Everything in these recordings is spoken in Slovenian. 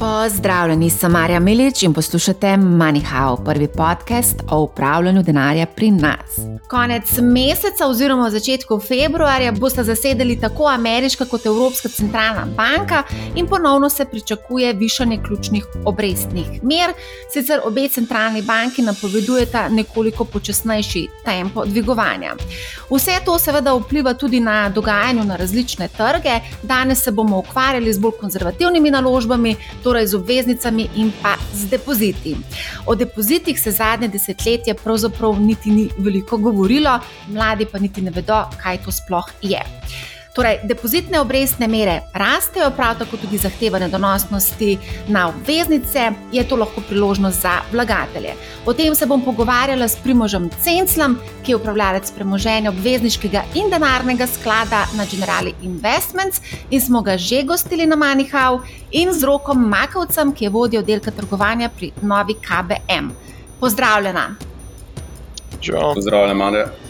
Pozdravljeni, sem Marja Milič in poslušate MoneyHow, prvi podcast o upravljanju denarja pri nas. Konec meseca, oziroma v začetku februarja, boste zasedeli tako ameriška kot Evropska centralna banka in ponovno se pričakuje višanje ključnih obrestnih mer. Sicer obe centralni banki napovedujeta nekoliko počasnejši tempo dvigovanja. Vse to seveda vpliva tudi na dogajanje na različne trge. Danes se bomo ukvarjali z bolj konzervativnimi naložbami torej z obveznicami in pa z depoziti. O depozitih se zadnje desetletje pravzaprav niti ni veliko govorilo, mladi pa niti ne vedo, kaj to sploh je. Torej, depozitne obrestne mere rastejo, prav tako tudi zahtevane donosnosti na obveznice, je to lahko priložnost za vlagatelje. O tem se bom pogovarjala s Primožem Cenclom, ki je upravljalec premoženja obvezniškega in denarnega sklada na Generali Investments in smo ga že gostili na Manihau, in z Rokom Makovcem, ki je vodja oddelka trgovanja pri Novi KBM. Pozdravljena. Pozdravljena, Mane.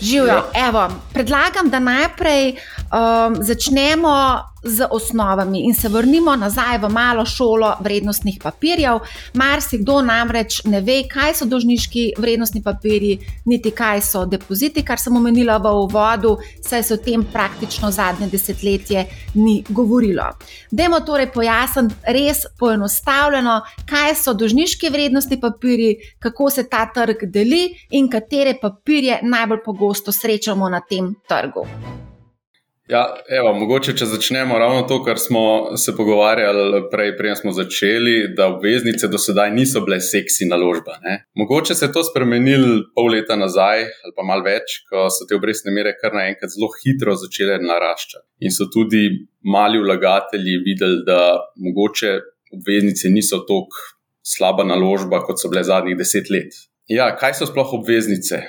Živijo. Ja. Predlagam, da najprej um, začnemo z osnovami in se vrnimo nazaj v malo šolo vrednostnih papirjev. Marsikdo namreč ne ve, kaj so dožniški vrednostni papirji, niti kaj so depoziti, kar sem omenila v uvodu, saj se o tem praktično zadnje desetletje ni govorilo. Dajmo torej pojasniti res poenostavljeno, kaj so dožniški vrednostni papirji, kako se ta trg deli in katere papirje najbolj pogosto srečamo na tem trgu. Ja, evo, mogoče, če začnemo ravno to, kar smo se pogovarjali prej, prej smo začeli, da obveznice do sedaj niso bile seksi naložba. Ne? Mogoče se je to spremenilo pol leta nazaj ali pa malo več, ko so te obrestne mere kar naenkrat zelo hitro začele naraščati. In so tudi mali vlagatelji videli, da mogoče obveznice niso tako slaba naložba, kot so bile zadnjih deset let. Ja, kaj so sploh obveznice?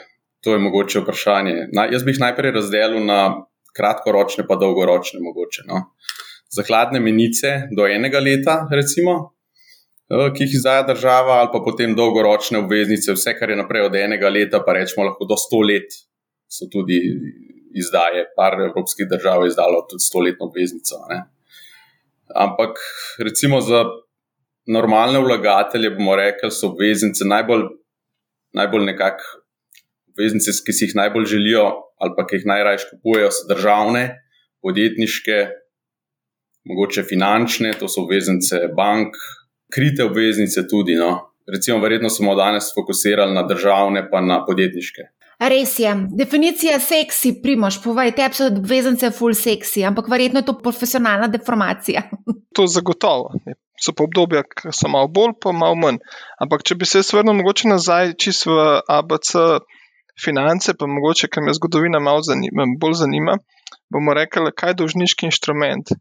To je mogoče vprašanje. Na, jaz bi jih najprej razdelil na kratkoročne, pa dolgoročne, mogoče. No. Za hladne menice do enega leta, recimo, eh, ki jih izdaja država, ali pa potem dolgoročne obveznice, vse, kar je naprej od enega leta, pa rečemo lahko do sto let, so tudi izdaje. Par evropskih držav je izdalo tudi stoletno obveznico. Ne. Ampak recimo za normalne vlagatelje bomo rekli, so obveznice najbolj, najbolj nekako obveznice, ki si jih najbolj želijo, ali pa ki jih najraje kupujejo, so državne, podjetniške, mogoče finančne, to so obveznice bank, krite obveznice tudi. No. Recimo, verjetno smo danes fokusirali na državne, pa na podjetniške. Res je. Definicija seksi, primoš, povej, te so obveznice full seksi, ampak verjetno je to profesionalna deformacija. to zagotovo. So pa obdobja, ki so malo bolj, pa malo manj. Ampak, če bi se vrnil mogoče nazaj, čisto v ABC, finance, pa mogoče, ker me zgodovina malo zanima, bolj zanima, bomo rekli, kaj je dolžniški inštrument.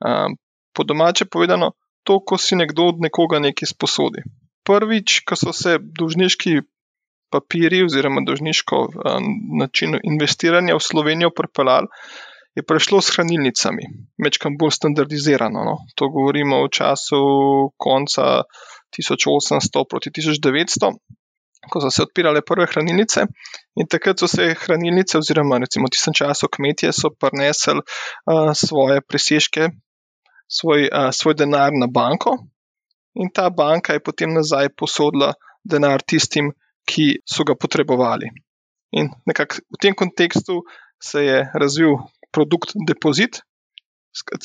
Um, po domače povedano, to, ko si nekdo od nekoga nekaj sposodi. Prvič, ko so se dolžniški papiri oziroma dolžniško um, način investiranja v Slovenijo pripeljali, je prišlo s hranilnicami, večkrat bolj standardizirano. No. To govorimo v času konca 1800 proti 1900 ko so se odpirale prve hranilnice. In takrat so se hranilnice, oziroma recimo v tistem času kmetje, so prinesli uh, svoje presežke, svoj, uh, svoj denar na banko, in ta banka je potem nazaj posodila denar tistim, ki so ga potrebovali. In nekako v tem kontekstu se je razvil produkt depozit,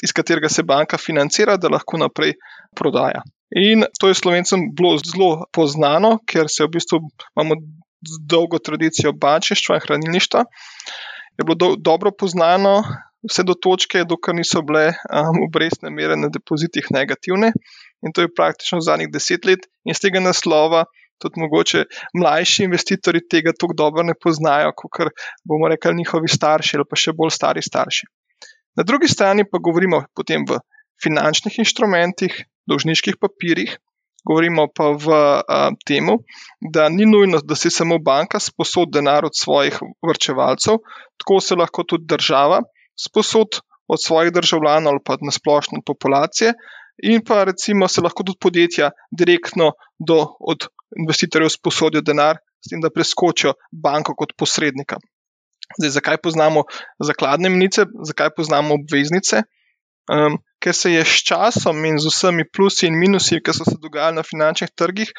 iz katerega se banka financira, da lahko naprej prodaja. In to je slovencem bilo zelo poznano, ker se v bistvu imamo dolgo tradicijo bančništva in hranilništva. Je bilo do, dobro poznano vse do točke, dokler niso bile um, obrestne mere na depozitih negativne. In to je praktično zadnjih deset let, in z tega naslova tudi mogoče mlajši investitorji tega tako dobro ne poznajo, kot bomo rekli njihovi starši ali pa še bolj stari starši. Na drugi strani pa govorimo potem v finančnih inštrumentih, dolžniških papirjih, govorimo pa v tem, da ni nujno, da si samo banka sposod denar od svojih vrčevalcev, tako se lahko tudi država sposod od svojih državljanov ali pa na splošno populacije. In pa recimo se lahko tudi podjetja direktno do, od investitorjev sposodijo denar, s tem, da preskočijo banko kot posrednika. Zdaj, zakaj poznamo zakladne menice, zakaj poznamo obveznice? Um, ker se je s časom in z vsemi plusi in minusi, ki so se dogajali na finančnih trgih,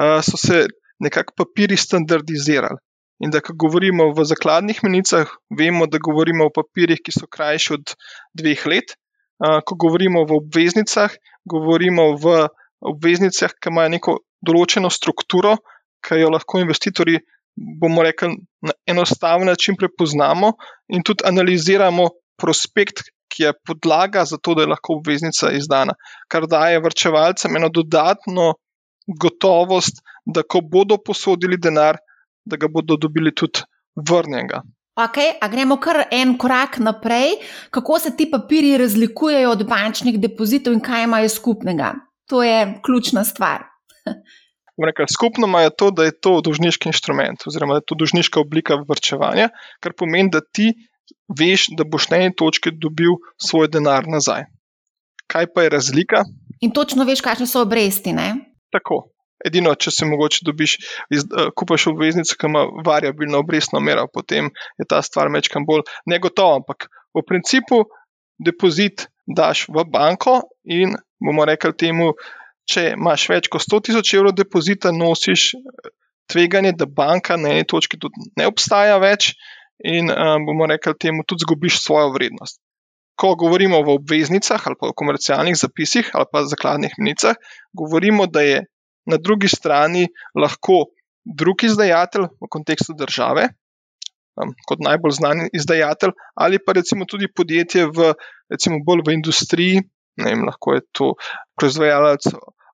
uh, so se nekako papiri standardizirali. In da, ko govorimo v zakladnih menicah, vemo, da govorimo o papirjih, ki so krajši od dveh let. Uh, ko govorimo v obveznicah, govorimo v obveznicah, ki imajo neko določeno strukturo, ki jo lahko investitorji, bomo rekli, na enostaven način prepoznamo in tudi analiziramo prospekt, ki je podlaga za to, da je lahko obveznica izdana, kar daje vrčevalcem eno dodatno gotovost, da ko bodo posodili denar, da ga bodo dobili tudi vrnjenega. Ok, a gremo kar en korak naprej, kako se ti papirji razlikujejo od bančnih depozitov in kaj imajo skupnega. To je ključna stvar. Rekel, skupno ima to, da je to dužniški inštrument, oziroma da je to dužniška oblika vrčevanja, kar pomeni, da ti veš, da boš na eni točki dobil svoj denar nazaj. Kaj pa je razlika? In točno veš, kakšne so obresti. Ne? Tako. Edino, če se mogoče dobiš, uh, kupaš obveznico, ki ima variabilno obrestno mero, potem je ta stvar mečkam bolj negotova. Ampak v principu depozit daš v banko in bomo rekli temu, če imaš več kot 100 tisoč evrov depozita, nosiš eh, tveganje, da banka na eni točki tudi ne obstaja več in um, bomo rekli temu, tudi zgubiš svojo vrednost. Ko govorimo o obveznicah ali pa o komercialnih zapisih ali pa zakladnih menicah, govorimo, da je na drugi strani lahko drug izdajatelj v kontekstu države, um, kot najbolj znan izdajatelj, ali pa recimo tudi podjetje v, recimo bolj v industriji, ne vem, lahko je to proizvajalec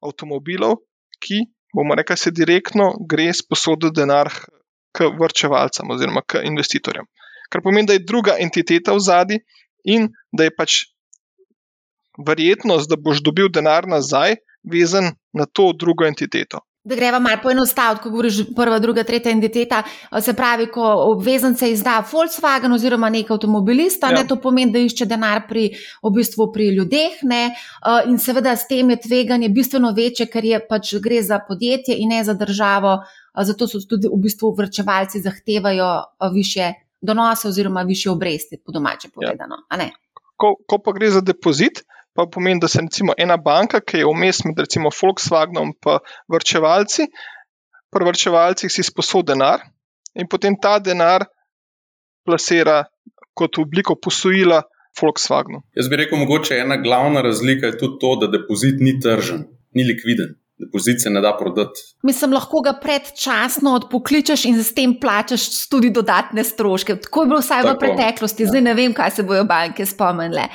avtomobilov, ki, bomo rekli, se direktno gre sposoditi denar k vrčevalcem oziroma k investitorjem. Kar pomeni, da je druga entiteta v zadnji in da je pač verjetnost, da boš dobil denar nazaj, vezan na to drugo entiteto. Da greva malo poenostaviti, ko govoriš prva, druga, tretja identiteta. Se pravi, ko obveznice izda Volkswagen oziroma nek avtomobilist, ja. ne, to pomeni, da išče denar pri, v bistvu pri ljudeh. Ne, in seveda s tem je tveganje bistveno večje, ker je pač gre za podjetje in ne za državo. Zato so tudi v bistvu vrčevalci zahtevajo više donose oziroma više obresti, po domače ja. povedano. Ja. Ko, ko pa gre za depozit, pa pomeni, da se recimo ena banka, ki je vmes med recimo Volkswagenom in vrčevalci, pri vrčevalcih si sposodi denar in potem ta denar plasira kot obliko posojila Volkswagenu. Jaz bi rekel, mogoče ena glavna razlika je tudi to, da depozit ni tržen, ni likviden se ne da prodati. Mislim, lahko ga predčasno odpokličeš in s tem plačaš tudi dodatne stroške. Tako je bilo vsaj Tako, v preteklosti, ja. zdaj ne vem, kaj se bojo banke spomnile.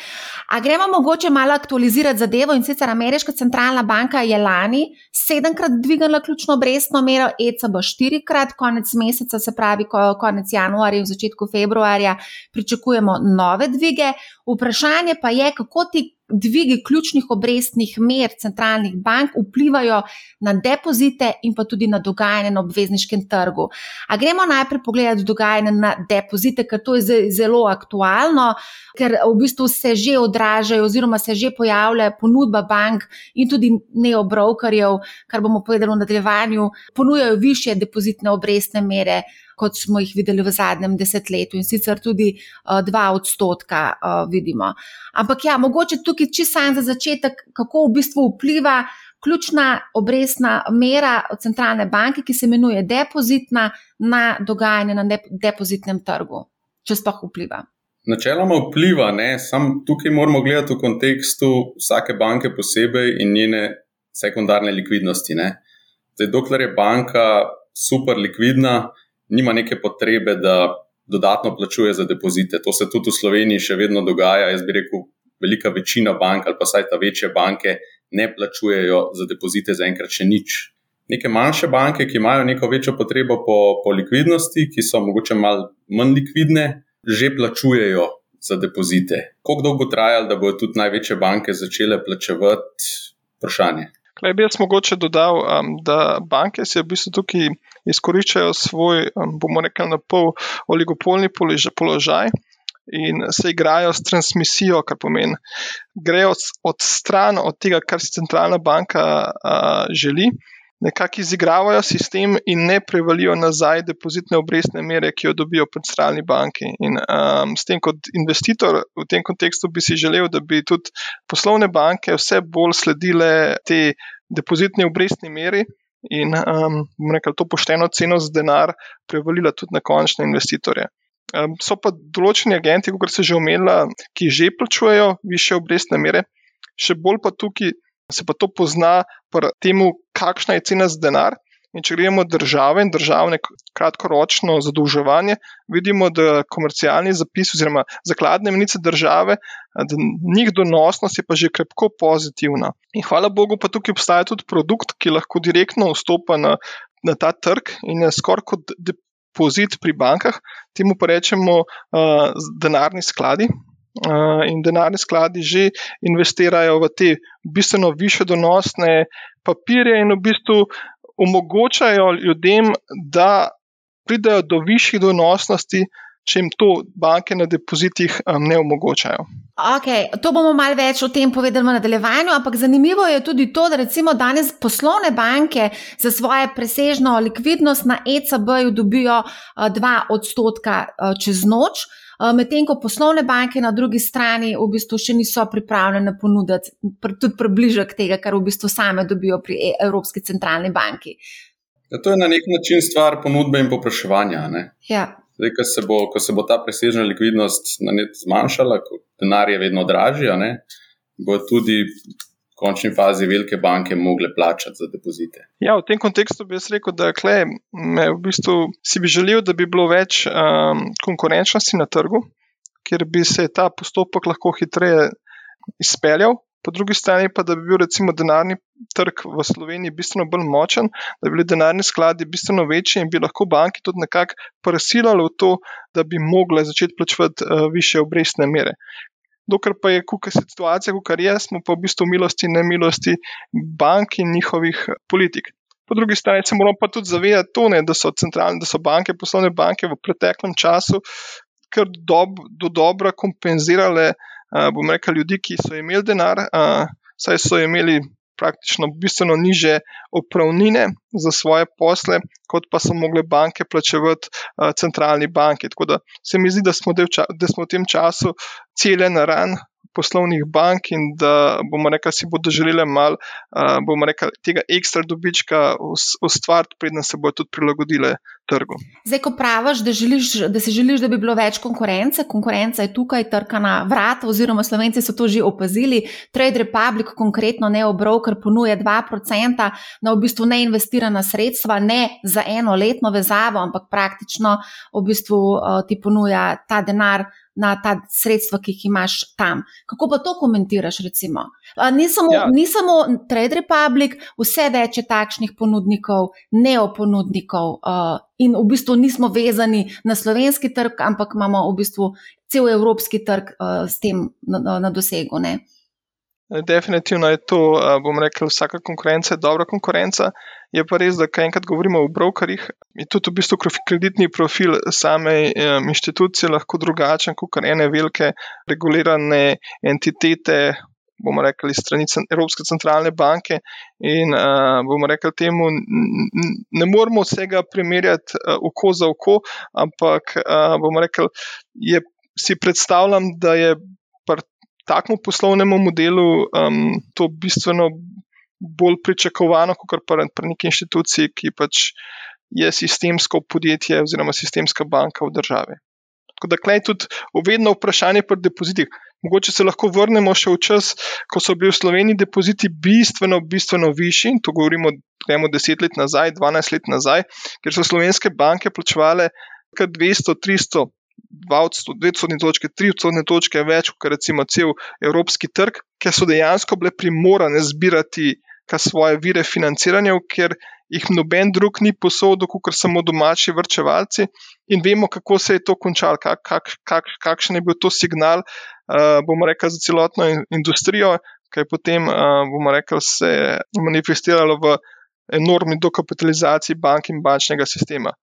A gremo mogoče malo aktualizirati zadevo in sicer Ameriška centralna banka je lani sedemkrat dvignila ključno obrestno mero, ECB štirikrat, konec meseca, se pravi konec januarja in začetku februarja, pričakujemo nove dvige. Vprašanje pa je, kako ti dvigi ključnih obrestnih mer centralnih bank vplivajo na depozite in pa tudi na dogajanje na obvezniškem trgu. A gremo najprej pogledati dogajanje na depozite, ker to je zelo aktualno, ker v bistvu se že odražajo oziroma se že pojavlja ponudba bank in tudi neobrokerjev, kar bomo povedali v nadaljevanju, ponujajo više depozitne obrestne mere kot smo jih videli v zadnjem desetletju, in sicer tudi uh, dva odstotka uh, vidimo. Ampak ja, mogoče tukaj čisto sam za začetek, kako v bistvu vpliva ključna obrestna mera centralne banke, ki se imenuje depozitna, na dogajanje na depozitnem trgu, če sploh vpliva. Načeloma vpliva, samo tukaj moramo gledati v kontekstu vsake banke posebej in njene sekundarne likvidnosti. Zdaj, dokler je banka super likvidna, nima neke potrebe, da dodatno plačuje za depozite. To se tudi v Sloveniji še vedno dogaja. Jaz bi rekel, velika večina bank ali pa vsaj ta večje banke ne plačujejo za depozite zaenkrat še nič. Neke manjše banke, ki imajo neko večjo potrebo po, po likvidnosti, ki so mogoče malo manj likvidne, že plačujejo za depozite. Kako dolgo trajalo, da bodo tudi največje banke začele plačevati, vprašanje. Klej bi jaz mogoče dodal, um, da banke se v bistvu tukaj izkoriščajo svoj, um, bomo rekli, na pol oligopolni položaj in se igrajo s transmisijo, kar pomeni, grejo od, od stran od tega, kar si centralna banka uh, želi. Nekako izigravajo sistem in ne prevalijo nazaj depozitne obrestne mere, ki jo dobijo pri centralni banki. In um, s tem kot investitor v tem kontekstu bi si želel, da bi tudi poslovne banke vse bolj sledile te depozitne obrestne mere. In um, rekel, to pošteno ceno za denar prevalila tudi na končne investitorje. Um, so pa določeni agenti, kot se že omenila, ki že plačujejo više obrestne mere, še bolj pa tukaj se pa to pozna pri tem, kakšna je cena za denar. In če gremo države in državne kratkoročno zadolževanje, vidimo, da komercialni zapis oziroma zakladne menice države, da njih donosnost je pa že krepko pozitivna. In hvala Bogu, pa tukaj obstaja tudi produkt, ki lahko direktno vstopa na, na ta trg in je skoraj kot depozit pri bankah, temu pa rečemo uh, denarni skladi. Uh, in denarni skladi že investirajo v te bistveno više donosne papirje, in v bistvu omogočajo ljudem, da pridejo do višjih donosnosti, če jim to banke na depozitih um, ne omogočajo. Okay, to bomo malo več o tem povedali v nadaljevanju, ampak zanimivo je tudi to, da recimo danes poslovne banke za svojo presežno likvidnost na ECB-ju dobijo 2 odstotka čez noč. Medtem ko poslovne banke na drugi strani v bistvu še niso pripravljene ponuditi tudi približek tega, kar v bistvu same dobijo pri e, Evropski centralni banki. Ja, to je na nek način stvar ponudbe in popraševanja. Ja. Zdaj, ko, se bo, ko se bo ta presežna likvidnost zmanjšala, ko denar je vedno dražji, bo tudi končni fazi velike banke mogle plačati za depozite. Ja, v tem kontekstu bi jaz rekel, da kle, me, v bistvu, si bi želel, da bi bilo več um, konkurenčnosti na trgu, kjer bi se ta postopek lahko hitreje izpeljal. Po drugi strani pa, da bi bil recimo denarni trg v Sloveniji bistveno bolj močen, da bi bili denarni skladi bistveno večji in bi lahko banki tudi nekako presilali v to, da bi mogle začeti plačevati uh, više obrestne mere. Dokler pa je kuka situacija, kot je, smo pa v bistvu milosti in nemilosti bank in njihovih politik. Po drugi strani se moramo pa tudi zavedati, to, ne, da, so da so banke, poslovne banke v preteklem času kar dob, do dobro kompenzirale uh, bom rekel, ljudi, ki so imeli denar, saj so imeli praktično bistveno niže opravnine za svoje posle, kot pa so mogle banke plačevati centralni banki. Tako da se mi zdi, da smo, del, da smo v tem času cele na ran poslovnih bank in da bomo rekli, si bodo želeli malo, uh, bomo rekli, tega ekstra dobička ustvariti, predtem se bodo tudi prilagodile trgu. Zdaj, ko praviš, da, želiš, da si želiš, da bi bilo več konkurence, konkurenca je tukaj, trka na vrata, oziroma slovenci so to že opazili. Trade Republic, konkretno Neobroker, ponuja 2% na v bistvu neinvestirana sredstva, ne za eno letno vezavo, ampak praktično v bistvu uh, ti ponuja ta denar na ta sredstva, ki jih imaš tam. Kako pa to komentiraš? Ni samo, ja. ni samo Trade Republic, vse več je takšnih ponudnikov, neoponudnikov. Uh, in v bistvu nismo vezani na slovenski trg, ampak imamo v bistvu cel evropski trg uh, s tem na, na dosegu. Ne? Definitivno je to, bom rekel, vsaka konkurenca je dobra konkurenca. Je pa res, da kaj enkrat govorimo o brokerjih, je tudi v bistvu kreditni profil same um, inštitucije lahko drugačen kot ene velike regulirane entitete, bomo rekli, strani Evropske centralne banke. In uh, bomo rekli temu, ne moramo vsega primerjati uh, oko za oko, ampak uh, bomo rekli, je, si predstavljam, da je takmu poslovnemu modelu um, to bistveno bolj pričakovano, kot pa pri neki inštituciji, ki pač je sistemsko podjetje oziroma sistemska banka v državi. Tako da je tudi vedno vprašanje pri depozitih. Mogoče se lahko vrnemo še v čas, ko so bili v Sloveniji depoziti bistveno, bistveno višji. To govorimo gremo 10 let nazaj, 12 let nazaj, ker so slovenske banke plačevale kar 200, 300, 2 odstotne točke, 3 odstotne točke več kot recimo cel evropski trg, ker so dejansko bile primorane zbirati svoje vire financiranja, ker jih noben drug ni posodil, kot samo domači vrčevalci. In vemo, kako se je to končalo, kak, kak, kak, kakšen je bil to signal, uh, bomo rekli, za celotno industrijo, ki je potem, uh, bomo rekli, se manifestiralo v enormni dokapitalizaciji bank in bančnega sistema.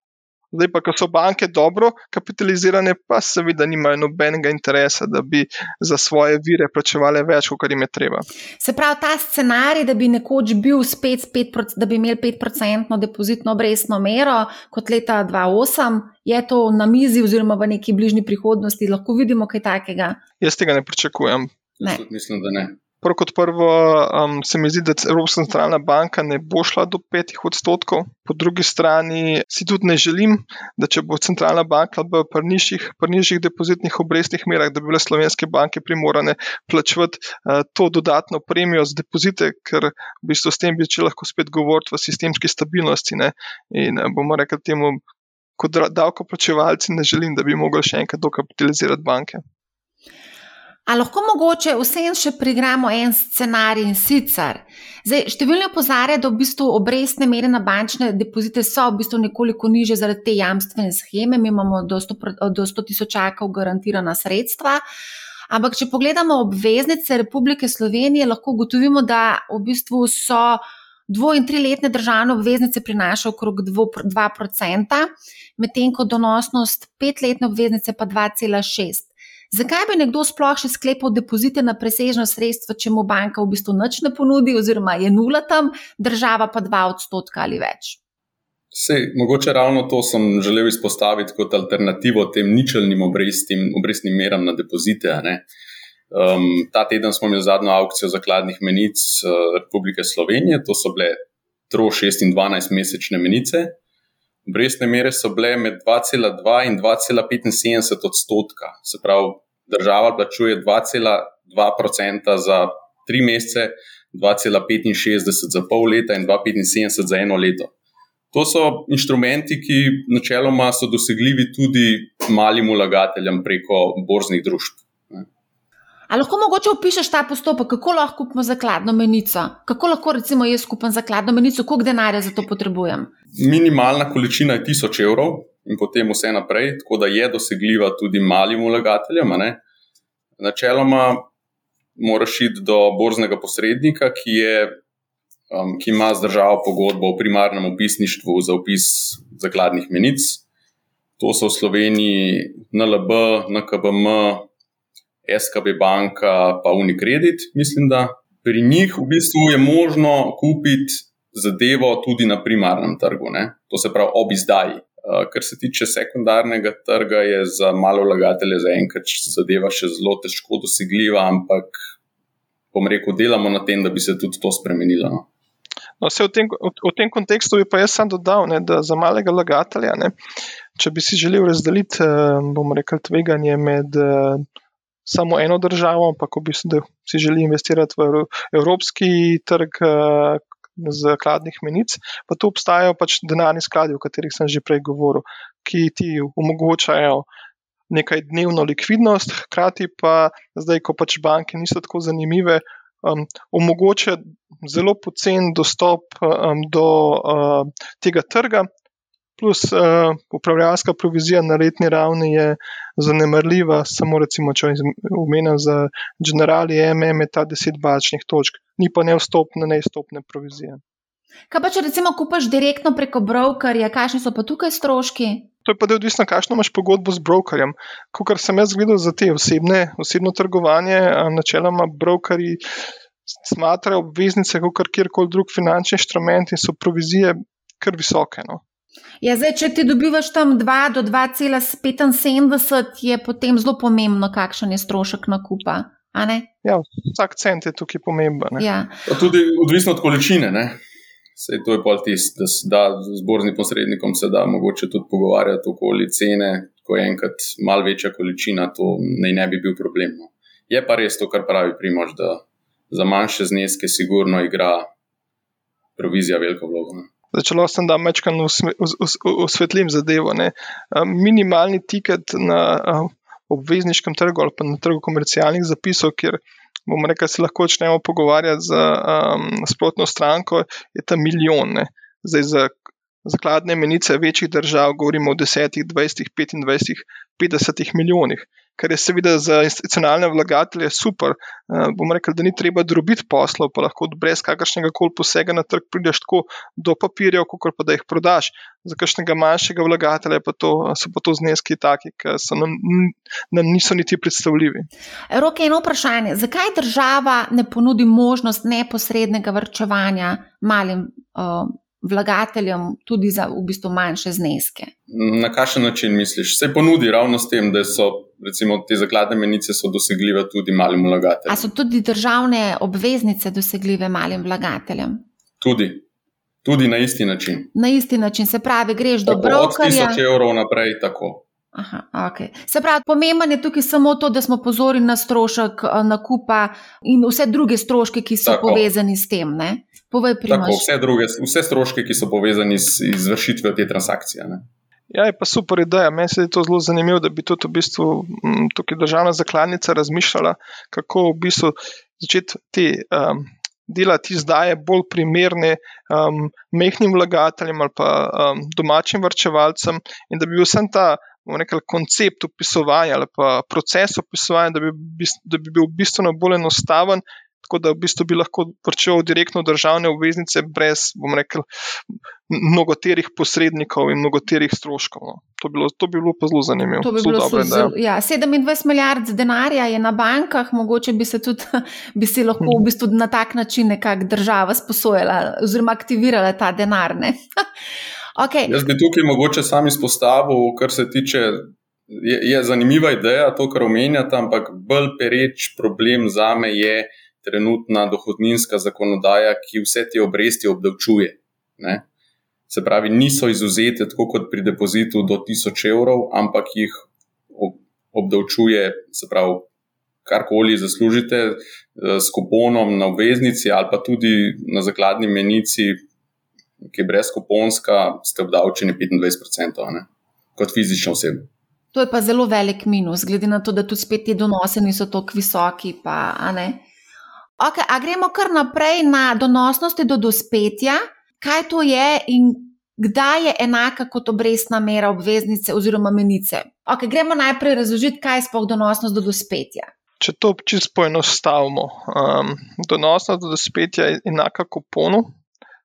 Zdaj pa, ko so banke dobro kapitalizirane, pa seveda nimajo nobenega interesa, da bi za svoje vire plačevali več, kot jim je treba. Se pravi, ta scenarij, da bi nekoč bil spet, spet da bi imeli 5-odstotno depozitno obrestno mero kot leta 2008, je to na mizi, oziroma v neki bližnji prihodnosti, lahko vidimo kaj takega? Jaz tega ne pričakujem. Ne. Mislim, da ne. Prvo kot prvo, um, se mi zdi, da Evropska centralna banka ne bo šla do petih odstotkov, po drugi strani si tudi ne želim, da če bo centralna banka v prnižjih, prnižjih depozitnih obrestnih merah, da bi bile slovenske banke primorane plačevati uh, to dodatno premijo z depozite, ker v bistvu s tem bi lahko spet govorili o sistemski stabilnosti. Ne? In uh, bomo rekli temu, kot davkoplačevalci, ne želim, da bi mogli še enkrat dokapitalizirati banke. A lahko mogoče vsem še prigramo en scenarij in sicer. Zdaj, številni opozarjajo, da v bistvu obrestne mere na bančne depozite so v bistvu nekoliko niže zaradi te jamstvene scheme, mi imamo do 100 tisočakov garantirana sredstva. Ampak, če pogledamo obveznice Republike Slovenije, lahko ugotovimo, da v bistvu so dvo- in triletne državne obveznice prinašajo okrog 2%, medtem ko donosnost petletne obveznice pa 2,6%. Zakaj bi nekdo sploh še sklepal depozite na presežno sredstvo, če mu banka v bistvu nič ne ponudi, oziroma je nula tam, država pa dva odstotka ali več? Sej, mogoče ravno to sem želel izpostaviti kot alternativo tem ničelnim obrestim, obrestnim meram na depozite. Um, ta teden smo imeli zadnjo aukcijo zakladnih menic uh, Republike Slovenije, to so bile tro 6 in 12 mesečne menice. Obrestne mere so bile med 2,2 in 2,75 odstotka. Se pravi, država plačuje 2,2 za tri mesece, 2,65 za pol leta in 2,75 za eno leto. To so inštrumenti, ki načeloma so dosegljivi tudi malim ulagateljem preko borznih družb. Ali lahko mogoče opišeš ta postopek, kako lahko kupimo zakladno menico? Kako lahko recimo jaz kupim zakladno menico, koliko denarja za to potrebujem? Minimalna količina je 1000 evrov in potem vse naprej, tako da je dosegljiva tudi malim vlagateljem. Načeloma moraš iti do borznega posrednika, ki, je, um, ki ima z državo pogodbo o primarnem opisništvu za opis zakladnih menic. To so v Sloveniji NLB, NKBM, SKB banka, pa Unicredit. Mislim, da pri njih v bistvu je možno kupiti zadevo tudi na primarnem trgu, ne? to se pravi ob izdaji. Uh, kar se tiče sekundarnega trga, je za malo vlagatelje zaenkrat zadeva še zelo težko dosegljiva, ampak bom rekel, delamo na tem, da bi se tudi to spremenilo. No? No, v, tem, v, v tem kontekstu bi pa jaz sam dodal, ne, da za malega vlagatelja, ne, če bi si želel razdeliti, eh, bomo rekli, tveganje med eh, samo eno državo, ampak v bistvu si želi investirati v evropski trg uh, zakladnih menic, pa tu obstajajo pač denarni skladi, o katerih sem že prej govoril, ki ti omogočajo. Nekaj dnevno likvidnost, hkrati pa zdaj, ko pač banke niso tako zanimive, um, omogoča zelo pocen dostop um, do uh, tega trga, plus uh, upravljalska provizija na letni ravni je zanemrljiva, samo recimo, če omenim za generali MM, je ta 10 bačnih točk, ni pa neustopne, neizstopne provizije. Kaj pa če recimo kupaš direktno preko brokerja, kakšni so pa tukaj stroški? To je pa odvisno, kakšno imaš pogodbo z brokerjem. Kar sem jaz videl za te osebne, osebno trgovanje, načeloma brokerji smatrajo obveznice kot kjerkoli drug finančni inštrument in so provizije kar visoke. No. Ja, zdaj, če ti dobivaš tam 2 do 2,75, je potem zelo pomembno, kakšen je strošek nakupa. Ja, vsak cent je tukaj pomemben. Ja. Tudi odvisno od količine. Ne? Sej to je pa tisto, da se da z borznim posrednikom se da mogoče tudi pogovarjati okoli cene, ko je enkrat mal večja količina, to naj ne bi bil problem. No. Je pa res to, kar pravi Primož, da za manjše zneske sigurno igra provizija veliko vlogo. Ne. Začelo sem, da mečkam osvetlim zadevo. Ne. Minimalni tiket na obvezniškem trgu ali pa na trgu komercialnih zapisov, kjer bomo rekli, da se lahko začnemo pogovarjati z um, sprotno stranko, je ta milijon. Ne. Zdaj za zakladne menice večjih držav govorimo o 10, 20, 25, 50 milijonih. Kar je seveda za institucionalne vlagatelje super. Uh, bomo rekli, da ni treba drobiti poslov, pa lahko brez kakršnega koli posega na trg prideš tako do papirjev, kot pa da jih prodaš. Za kakšnega manjšega vlagatelja pa to, so pa to zneski taki, ki nam, nam niso niti predstavljivi. Rok je eno vprašanje. Zakaj država ne ponudi možnost neposrednega vrčevanja malim uh, vlagateljem tudi za v bistvu manjše zneske. Na kakšen način misliš? Se ponudi ravno s tem, da so recimo, te zakladne menice dosegljive tudi malim vlagateljem. A so tudi državne obveznice dosegljive malim vlagateljem? Tudi. Tudi na isti način. Na isti način, se pravi, greš do brokerja. Od 1000 evrov naprej, tako. Aha, okay. Se pravi, pomembno je tukaj samo to, da smo pozorni na strošek eh, nakupa in vse druge stroške, ki so tako. povezani s tem. Povej, tako, vse, druge, vse stroške, ki so povezani z izvršitvijo te transakcije. Ne? Ja, je pa super ideja. Meni se je to zelo zanimivo, da bi tudi v bistvu m, tukaj državna zakladnica razmišljala, kako v bistvu začeti te. Um, Delati izdaje bolj primerne um, mehkim vlagateljem ali pa um, domačim vrčevalcem, in da bi bil vsem ta rekel, koncept opisovanja ali pa proces opisovanja, da bi, da bi bil bistveno bolj enostaven, tako da v bistvu bi lahko vrčeval direktno državne obveznice, brez, bom rekel, mnogoterih posrednikov in mnogoterih stroškov. No. To, bilo, to bi bilo pa zelo zanimivo. To bi bilo dobre, zelo, ja, 27 milijard denarja je na bankah, mogoče bi se tudi bi si lahko v bistvu na tak način nekako država sposojala oziroma aktivirala ta denar. Okay. Jaz bi tukaj mogoče sam izpostavil, kar se tiče. Je, je zanimiva ideja to, kar omenjate, ampak bolj pereč problem za me je trenutna dohodninska zakonodaja, ki vse te obresti obdavčuje. Ne? Se pravi, niso izuzete tako kot pri depozitu do 1000 evrov, ampak jih obdavčuje, se pravi, karkoli zaslužite eh, s kuponom na obveznici ali pa tudi na zakladni menici ki je brezkuponska, ste obdavčeni 25%, ne? kot fizična oseba. To je pa zelo velik minus, glede na to, da tudi spet ti donosi niso tako visoki. Pa, a, okay, a gremo kar naprej na donosnosti do dospetja. Kaj to je in kdaj je enaka kot obrestna mera obveznice oziroma menice? Okay, gremo najprej razložiti, kaj je sploh donosnost do dospetja. Če to čisto poenostavimo, um, donosnost do dospetja je enaka kuponu,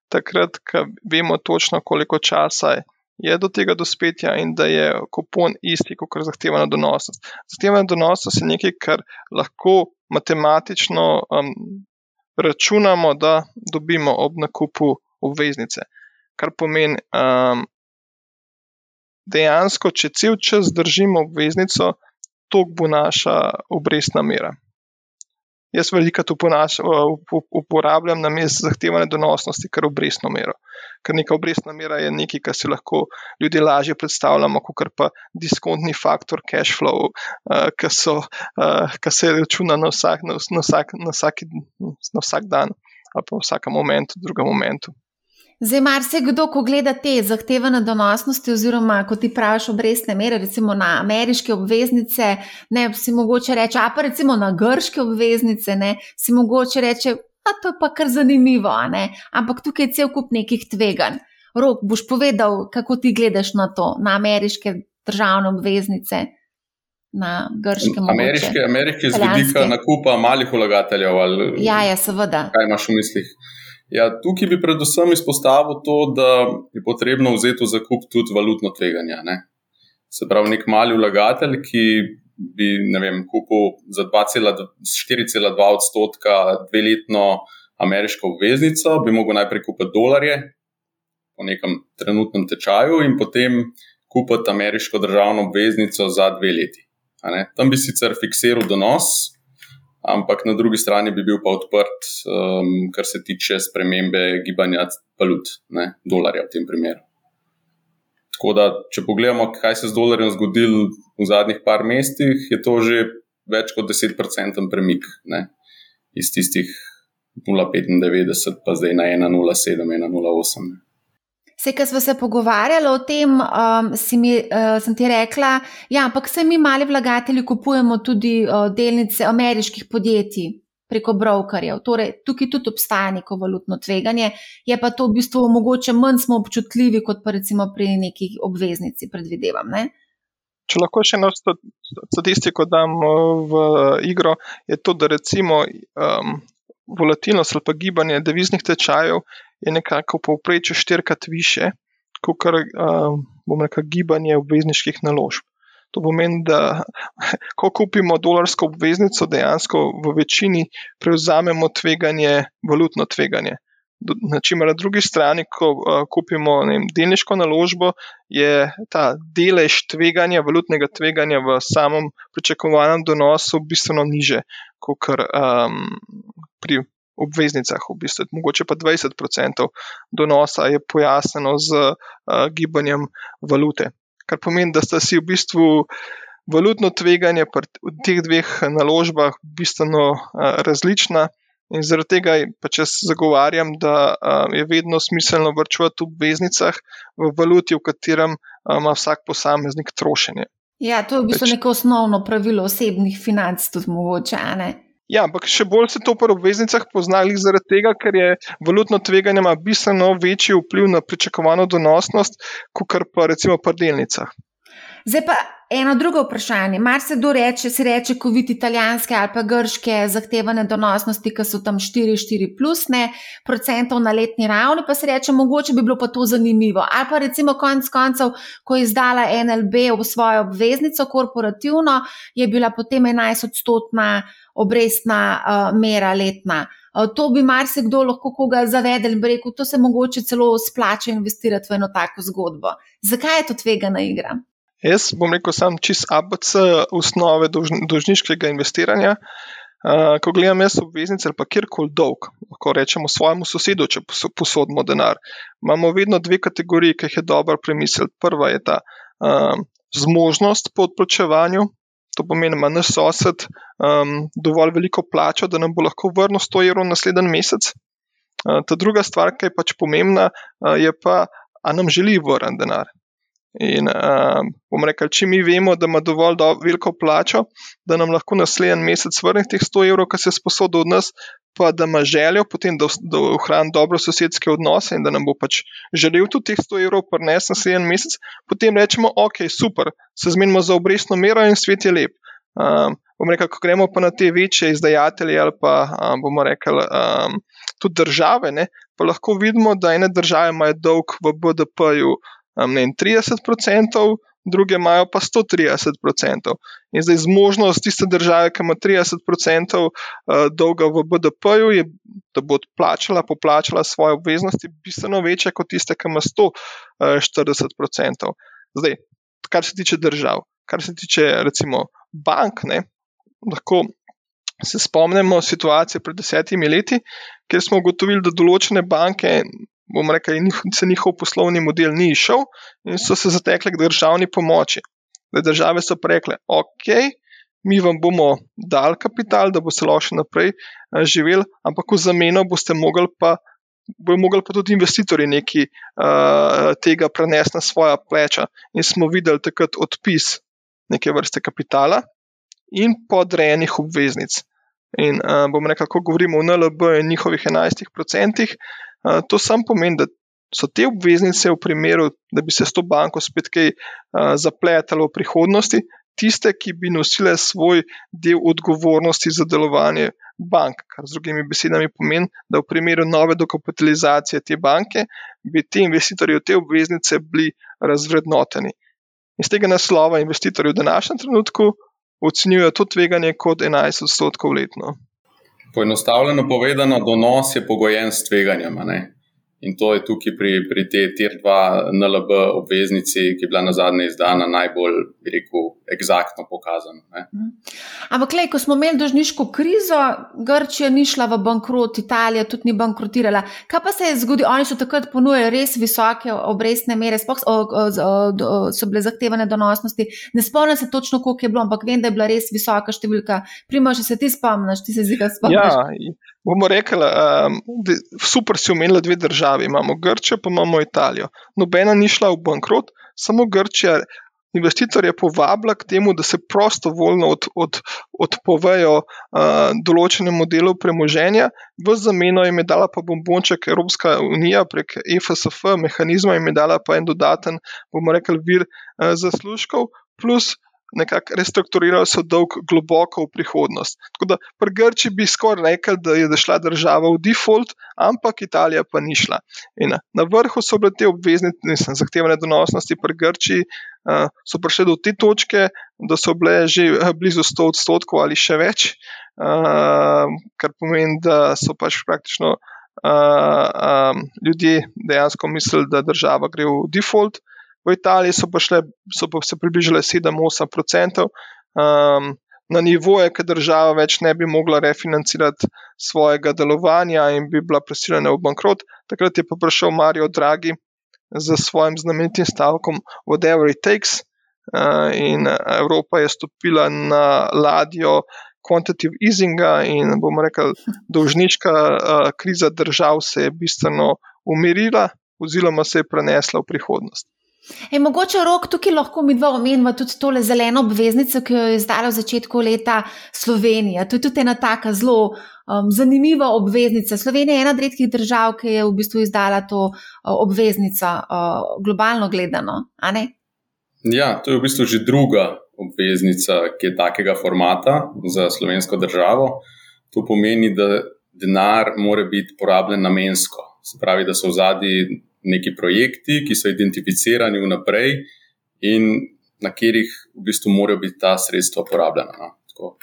takrat, ko vemo točno, koliko časa je do tega dospetja in da je kupon isti, kot je zahtevana donosnost. Zahtevana donosnost je nekaj, kar lahko matematično um, računamo, da dobimo ob nakupu obveznice. Kar pomeni, um, dejansko, če cel čas držimo obveznico, to bo naša obrestna mera. Jaz veliko to uporabljam na mestu zahtevane donosnosti, kar obrestno mero. Ker neka obrestna mera je nekaj, kar si lahko ljudje lažje predstavljamo, kot pa diskontni faktor cash flow, ki se računa na vsak, na, vsak, na, vsak, na vsak dan pa v vsakem momentu, drugem momentu. Zdaj, mar se kdo, ko gleda te zahtevane donosnosti, oziroma ko ti praviš obrestne mere, recimo na ameriške obveznice, ne si mogoče reči, a pa recimo na grške obveznice, ne si mogoče reči, da to je pa kar zanimivo, ne? ampak tukaj je cel kup nekih tveganj. Rok, boš povedal, kako ti gledaš na to, na ameriške državne obveznice. Na grškem območju. Ameriške z vidika nakupa malih vlagateljev. Ja, ja, seveda. Kaj imaš v mislih? Ja, tukaj bi predvsem izpostavil to, da je potrebno vzeti v zakup tudi valutno tveganje. Ne? Se pravi, nek mali vlagatelj, ki bi vem, kupil za 4,2 odstotka dveletno ameriško obveznico, bi lahko najprej kupil dolarje po nekem trenutnem tečaju in potem kupiti ameriško državno obveznico za dve leti. Tam bi sicer fiksiral donos, ampak na drugi strani bi bil pa odprt, um, kar se tiče spremembe gibanja valut, ne dolarja v tem primeru. Tako da, če pogledamo, kaj se je z dolarjem zgodilo v zadnjih par mesecih, je to že več kot 10-procenten premik ne? iz tistih 0,95, pa zdaj na 1,07, 1,08. Vse, kar smo se pogovarjali o tem, um, mi, uh, sem ti rekla, ja, ampak se mi mali vlagatelji kupujemo tudi uh, delnice ameriških podjetij preko brokerjev. Torej, tukaj tudi obstaja neko valutno tveganje, je pa to v bistvu mogoče manj smo občutljivi kot pa recimo pri neki obveznici, predvidevam. Ne? Če lahko še eno statistiko dam v igro, je to, da recimo um, volatilnost ali pa gibanje deviznih tečajev je nekako v povprečju štirikrat više, kot kar bomo rekli gibanje obvezniških naložb. To pomeni, da ko kupimo dolarsko obveznico, dejansko v večini prevzamemo tveganje, valutno tveganje. Načimer, na drugi strani, ko uh, kupimo vem, delniško naložbo, je ta delež tveganja, valutnega tveganja v samem pričakovanem donosu bistveno niže, kot um, pri obveznicah. V bistvu, mogoče pa 20% donosa je pojasnjeno z uh, gibanjem valute. Kar pomeni, da sta si v bistvu valutno tveganje v teh dveh naložbah bistveno uh, različna. In zaradi tega pač jaz zagovarjam, da je vedno smiselno vrčevati v obveznicah, v valuti, v katerem ima vsak posameznik trošenje. Ja, to je v bistvu pač, neko osnovno pravilo osebnih financ, tudi mogoče. Ja, ampak še bolj se to pri obveznicah poznali zaradi tega, ker je valutno tveganje ima bistveno večji vpliv na pričakovano donosnost, kot pa recimo pri delnicah. Zdaj pa eno drugo vprašanje. Mar se kdo reče, se reče, ko vidi italijanske ali pa grške zahtevane donosnosti, ki so tam 4-4 plus ne, procentov na letni ravni, pa se reče, mogoče bi bilo pa to zanimivo. Ali pa recimo konec koncev, ko je izdala NLB v svojo obveznico korporativno, je bila potem 11 odstotna obrestna uh, mera letna. Uh, to bi marsikdo lahko koga zavedel in rekel, to se mogoče celo splača investirati v eno tako zgodbo. Zakaj je to tvegana igra? Jaz bom rekel, sam čist ABC osnove dolžniškega investiranja. Uh, ko gledam jaz obveznice ali pa kjerkoli dolg, lahko rečemo svojemu sosedu, če posodimo denar, imamo vedno dve kategoriji, ki jih je dobro premisliti. Prva je ta um, zmožnost po odplačevanju, to pomeni, da naš sosed um, dovolj veliko plačo, da nam bo lahko vrnil 100 evrov naslednji mesec. Uh, ta druga stvar, ki je pač pomembna, uh, je pa, a nam želi vrniti denar. In um, bom rekel, če mi vemo, da ima dovolj do, veliko plačo, da nam lahko naslednji mesec vrne teh 100 evrov, ki se sposodo od nas, pa da ima željo potem, da, da ohrani dobro sosedske odnose in da nam bo pač želel tudi teh 100 evrov prnesti naslednji mesec, potem rečemo, ok, super, se zmenimo za obrestno mero in svet je lep. Um, bom rekel, ko gremo pa na te večje izdajatelje ali pa um, bomo rekli um, tudi države, ne, pa lahko vidimo, da ene države imajo dolg v BDP-ju ne, 30%, druge imajo pa 130%. In zdaj zmožnost tiste države, ki ima 30% eh, dolga v BDP-ju, je, da bo odplačala, poplačala svoje obveznosti, bistveno večja kot tiste, ki ima 140%. Zdaj, kar se tiče držav, kar se tiče recimo bank, ne, lahko. Se spomnimo situacije pred desetimi leti, kjer smo ugotovili, da določene banke bom rekel, se njihov poslovni model ni išel in so se zatekli k državni pomoči. Da države so rekle, ok, mi vam bomo dali kapital, da bo se lahko še naprej eh, živel, ampak v zameno boste mogli pa. Bojo mogli pa tudi investitorji nekaj uh, tega prenesti na svoja pleča. In smo videli takrat odpis neke vrste kapitala in podrejenih obveznic. In uh, bomo rekli, ko govorimo o NLB in njihovih 11%, to sam pomeni, da so te obveznice v primeru, da bi se s to banko spet kaj zapletalo v prihodnosti, tiste, ki bi nosile svoj del odgovornosti za delovanje bank. Kar z drugimi besedami pomeni, da v primeru nove dokapitalizacije te banke bi ti investitorji v te obveznice bili razvrednoteni. Iz tega naslova investitorji v današnjem trenutku ocenjujejo to tveganje kot 11 odstotkov letno. Poenostavljeno povedano, donos je pogojen s tveganjem. In to je tukaj pri, pri tej TIR-2 NLB obveznici, ki je bila na zadnje izdana, najbolj, bi rekel, eksaktno pokazano. Ne? Mhm. Ampak, lej, ko smo imeli dožniško krizo, Grčija ni šla v bankrot, Italija tudi ni bankrotirala. Kaj pa se je zgodilo? Oni so takrat ponujali res visoke obrestne mere, spoh, o, o, o, o, so bile zahtevane donosnosti. Ne spomnim se točno, koliko je bilo, ampak vem, da je bila res visoka številka. Primo, če se ti spomniš, ti se zdi, da spomniš. Ja, bomo rekli, um, super si omenila dve državi, imamo Grčijo, pa imamo Italijo. Nobena ni šla v bankrot, samo Grčija. Investitor je povabila k temu, da se prostovoljno od, od, odpovejo uh, določenemu delu premoženja, v zameno jim je dala pa bombonček Evropska unija prek EFSF, mehanizma jim je dala pa en dodaten, bomo rekli, vir uh, zaslužkov, plus nekako restrukturirali so dolg globoko v prihodnost. Tako da pri Grči bi skoraj rekel, da je zašla država v default, ampak Italija pa ni šla. In na vrhu so bile te obveznice, zahtevane donosnosti pri Grči, uh, so prišle do te točke, da so bile že eh, blizu 100 odstotkov ali še več, kar pomeni, da so pač praktično. Uh, um, ljudje dejansko mislili, da država gre v default, uh, v Italiji so pa, šle, so pa se približile 7-8%, um, na nivoje, ker država več ne bi mogla refinancirati svojega delovanja in bi bila prisiljena v bankrot. Takrat je pa prišel Mario Draghi z svojim znamenitim stavkom Whatever it takes, uh, in Evropa je stopila na ladjo. Quantitative easinga in bomo rekli, dolžniška uh, kriza držav se je bistveno umirila, oziroma se je prenesla v prihodnost. E, mogoče rok tukaj lahko mi dva omenjava tudi tole zeleno obveznico, ki jo je izdala v začetku leta Slovenija. To je tudi ena taka zelo um, zanimiva obveznica. Slovenija je ena od redkih držav, ki je v bistvu izdala to uh, obveznico, uh, globalno gledano. Ja, to je v bistvu že druga obveznica, ki je takega formata za slovensko državo. To pomeni, da denar mora biti porabljen namensko. Se pravi, da so v zadnji neki projekti, ki so identificirani vnaprej in na katerih v bistvu morajo biti ta sredstva porabljena. No. Tako,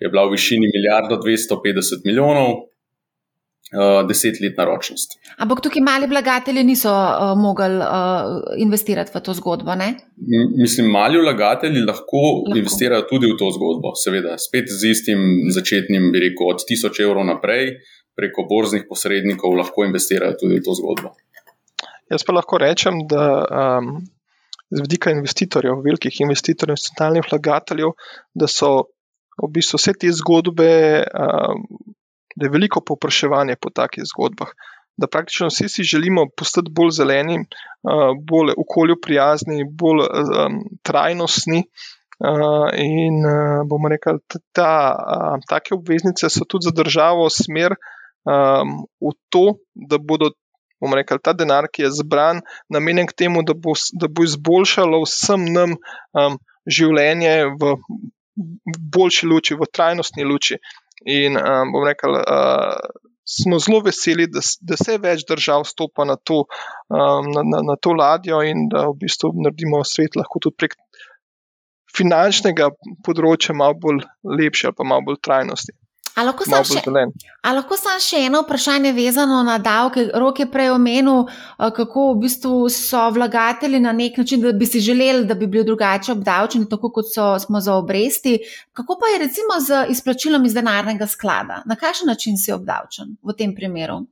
je bila v višini milijardo 250 milijonov. Uh, desetletna ročnost. Ampak tukaj mali vlagatelji niso uh, mogli uh, investirati v to zgodbo? M mislim, mali vlagatelji lahko, lahko investirajo tudi v to zgodbo, seveda, spet z istim začetnim, bi rekel, od 1000 evrov naprej, preko borznih posrednikov, lahko investirajo tudi v to zgodbo. Jaz pa lahko rečem, da um, z vidika investitorjev, velikih investitorjev, institucionalnih vlagateljev, da so v bistvu vse te zgodbe, um, da je veliko povpraševanje po takih zgodbah. Da praktično vsi si želimo postati bolj zeleni, uh, bolj okolju prijazni, bolj um, trajnostni. Uh, in uh, bomo rekli, da uh, take obveznice so tudi za državo smer um, v to, da bodo bomo rekli, ta denar, ki je zbran, namenjen k temu, da bo, da bo izboljšalo vsem nam um, življenje v, boljši luči, v trajnostni luči. In um, bomo rekli, uh, smo zelo veseli, da, da se več držav stopa na to, um, na, na, na to ladjo in da v bistvu naredimo svet lahko tudi prek. Finančnega področja malo bolj lepše, ali pa malo bolj trajnostni. Ali lahko samo še, lahko sam še eno vprašanje vezano na davke? Rok je prej omenil, kako v bistvu so vlagatelji na nek način, da bi si želeli, da bi bili drugače obdavčeni, tako kot so, smo za obresti. Kako pa je recimo z izplačilom iz denarnega sklada? Na kakšen način si obdavčen v tem primeru?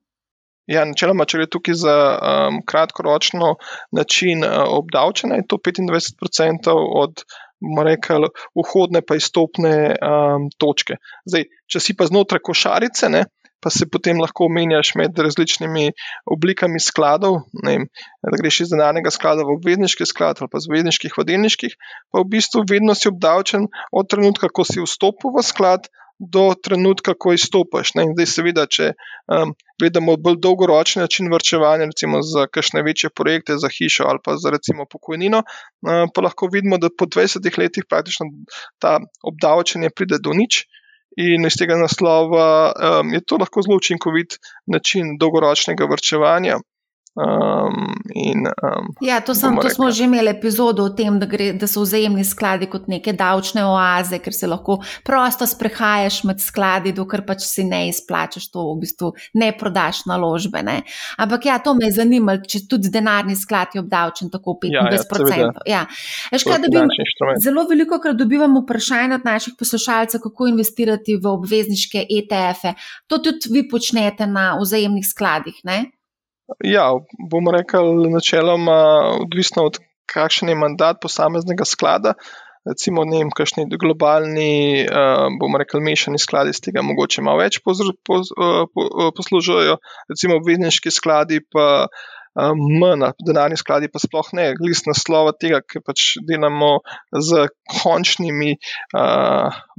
Ja, načeloma, če je tukaj za um, kratkoročno način uh, obdavčena, je to 25% od rekli, vhodne pa izstopne um, točke. Zdaj, če si pa znotraj košarice, ne, pa se potem lahko omenjaš med različnimi oblikami skladov, ne, da greš iz denarnega sklada v obvezniški sklad ali pa z obvezniških v delniških, pa v bistvu vedno si obdavčen od trenutka, ko si vstopil v sklad do trenutka, ko izstopiš. Zdaj, seveda, če um, gledamo bolj dolgoročni način vrčevanja, recimo za kakšne večje projekte, za hišo ali pa za recimo pokojnino, uh, pa lahko vidimo, da po 20 letih praktično ta obdavčenje pride do nič. In iz tega naslova um, je to lahko zelo učinkovit način dolgoročnega vrčevanja. Um, in, um, ja, to, sem, to smo že imeli epizodo o tem, da, gre, da so vzajemni skladi kot neke davčne oaze, ker se lahko prosto sprehajaš med skladi, dokler pač si ne izplačaš to, v bistvu ne prodaš naložbe. Ne? Ampak ja, to me je zanimalo, če tudi denarni sklad je obdavčen tako 25%. Ja, ja, ja. Dobim, zelo veliko krat dobivamo vprašanje od naših poslušalcev, kako investirati v obvezniške ETF-e. To tudi vi počnete na vzajemnih skladih. Ne? Ja, bomo rekli, načeloma, odvisno od kakšen je mandat posameznega sklada. Recimo, ne vem, kakšni globalni, uh, bomo rekli, mešani skladi z tega mogoče malo več poslužujejo, recimo, obvezniški skladi pa manj, denarni skladi pa sploh ne, glist naslova tega, ker pač delamo z končnimi,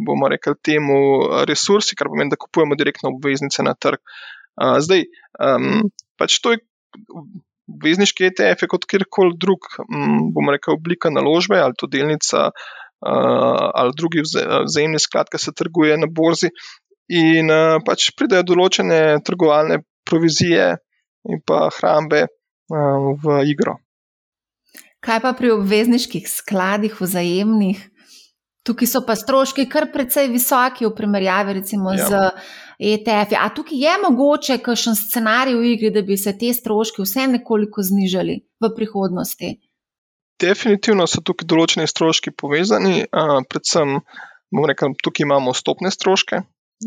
bomo rekli, temu resursi, kar pomeni, da kupujemo direktno obveznice na trg. Uh, zdaj, um, pač to je Vezniški ETF je kot kjerkoli drug, bomo rekel, oblika naložbe ali to delnica ali drugi vzajemni sklad, ki se trguje na borzi. In pač pridejo določene trgovalne provizije in pa hrambe v igro. Kaj pa pri obvezniških skladih, vzajemnih? Tukaj so pa stroški kar precej visoki v primerjavi recimo ja. z ETF. -i. A tukaj je mogoče kakšen scenarij v igri, da bi se te stroški vse nekoliko znižali v prihodnosti? Definitivno so tukaj določeni stroški povezani, predvsem rekel, tukaj imamo stopne stroške,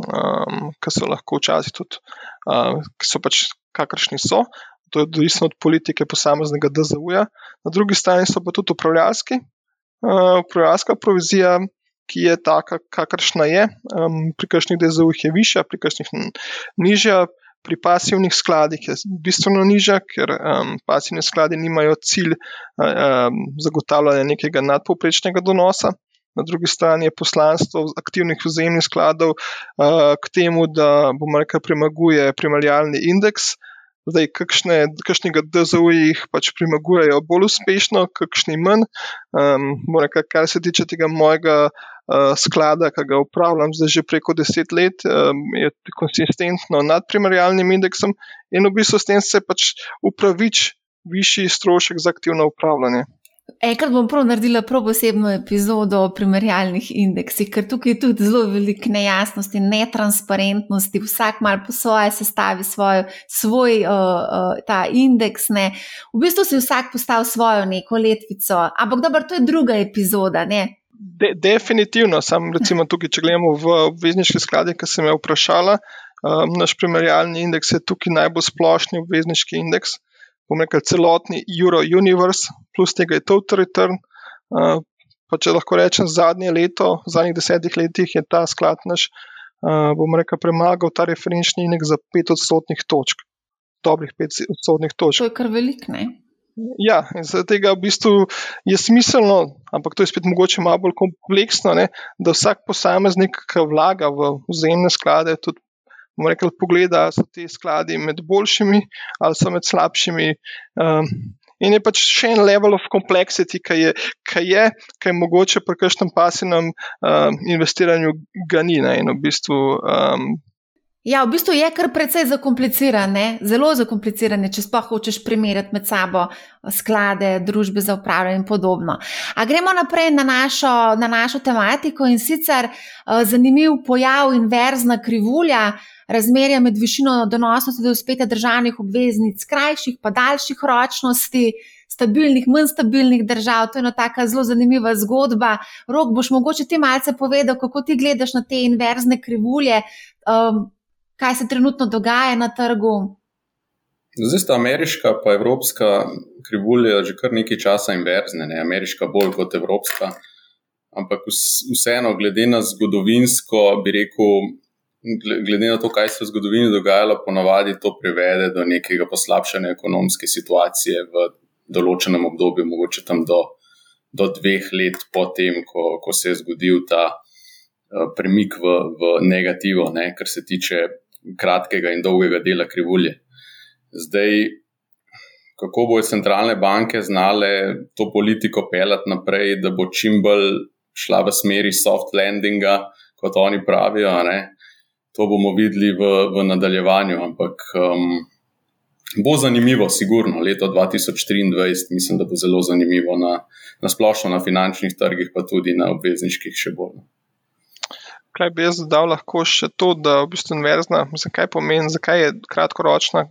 um, ki so lahko včasih tudi, uh, ki so pač kakršni so. To je odvisno od politike posameznega DZU-ja. Na drugi strani so pa tudi upravljalski, upravljalska provizija, ki je taka, kakršna je. Um, pri kakšnih DZU-jih je višja, pri kakšnih nižja. Pri pasivnih skladih je bistveno nižja, ker um, pasivni skladi nimajo cilj um, zagotavljanja nekega nadpovprečnega donosa. Na drugi strani je poslanstvo aktivnih vzajemnih skladov uh, k temu, da bomo rekel, premaguje primarjalni indeks, uh, Zdaj, kakšne, kakšnega DZU jih pač premagujejo bolj uspešno, kakšni manj. Um, rekel, kar se tiče tega mojega uh, sklada, ki ga upravljam zdaj že preko deset let, um, je konsistentno nad primarjalnim indeksom in v bistvu s tem se pač upravič višji strošek za aktivno upravljanje. Enkrat bom prav naredila prav posebno epizodo o primerjalnih indeksih, ker tukaj je tudi zelo veliko nejasnosti, netransparentnosti, vsak mal po svoje sestavi svoj, svoj uh, uh, ta indeks. Ne. V bistvu si vsak postavil svojo neko letvico, ampak dobro, to je druga epizoda. De, definitivno, sam recimo tukaj, če gledamo v obvezniški skladi, ki sem jo vprašala, um, naš primerjalni indeks je tukaj najbolj splošni obvezniški indeks bom rekel, celotni Euro Universe, plus tega je Total Return. Pa če lahko rečem, zadnje leto, v zadnjih desetih letih je ta sklad naš, bom rekel, premagal ta referenčni indeks za pet odstotnih točk. Dobrih pet odstotnih točk. To je kar velik, ne? Ja, in zaradi tega v bistvu je smiselno, ampak to je spet mogoče malo bolj kompleksno, ne, da vsak posameznik, ki vlaga v vzajemne sklade, tudi bomo rekli, pogleda, ali so ti skladi med boljšimi ali so med slabšimi. Um, in je pač še en level of complexity, ki je, ki je, ki je mogoče pri kakšnem pasivnem um, investiranju ganina in v bistvu. Um, Ja, v bistvu je kar precej zakomplicirane, zelo zakomplicirane, če sploh hočeš primerjati med sabo sklade, družbe za upravljanje in podobno. A gremo naprej na našo, na našo tematiko in sicer uh, zanimiv pojav inverzna krivulja, razmerja med višino donosnosti do uspetja državnih obveznic, krajših pa daljših ročnosti. Stabilnih, manj stabilnih držav, to je ena tako zelo zanimiva zgodba. Rok, boš mogoče ti malce povedal, kako ti gledaš na te inverzne krivulje, um, kaj se trenutno dogaja na trgu? Zdaj sta ameriška in evropska krivulja že kar nekaj časa inverzne, ne? ameriška bolj kot evropska. Ampak vseeno, glede na zgodovinsko, bi rekel, glede na to, kaj se je v zgodovini dogajalo, ponavadi to privede do nekega poslabšanja ekonomske situacije v določenem obdobju, mogoče tam do, do dveh let potem, ko, ko se je zgodil ta uh, premik v, v negativo, ne? kar se tiče kratkega in dolgega dela krivulje. Zdaj, kako bodo centralne banke znale to politiko pelati naprej, da bo čim bolj šla v smeri soft landinga, kot oni pravijo, ne? to bomo videli v, v nadaljevanju. Ampak um, bo zanimivo, sigurno, leto 2023, mislim, da bo zelo zanimivo na, na splošno na finančnih trgih, pa tudi na obvezniških še bolj. No kaj bi jaz dodal, lahko še to, da v bistvu inverzna. Zakaj pomeni, zakaj je kratkoročna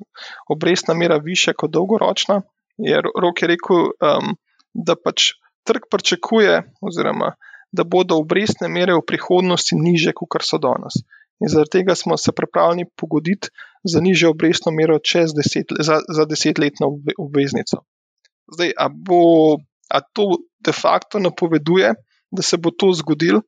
obrestna mera više kot dolgoročna? Je rok je rekel, um, da pač trg pričakuje, oziroma da bodo obrestne mere v prihodnosti niže, kot so danes. In zaradi tega smo se pripravljeni pogoditi za nižjo obrestno mero deset, za, za desetletno obveznico. Zdaj, a, bo, a to de facto napoveduje, da se bo to zgodilo?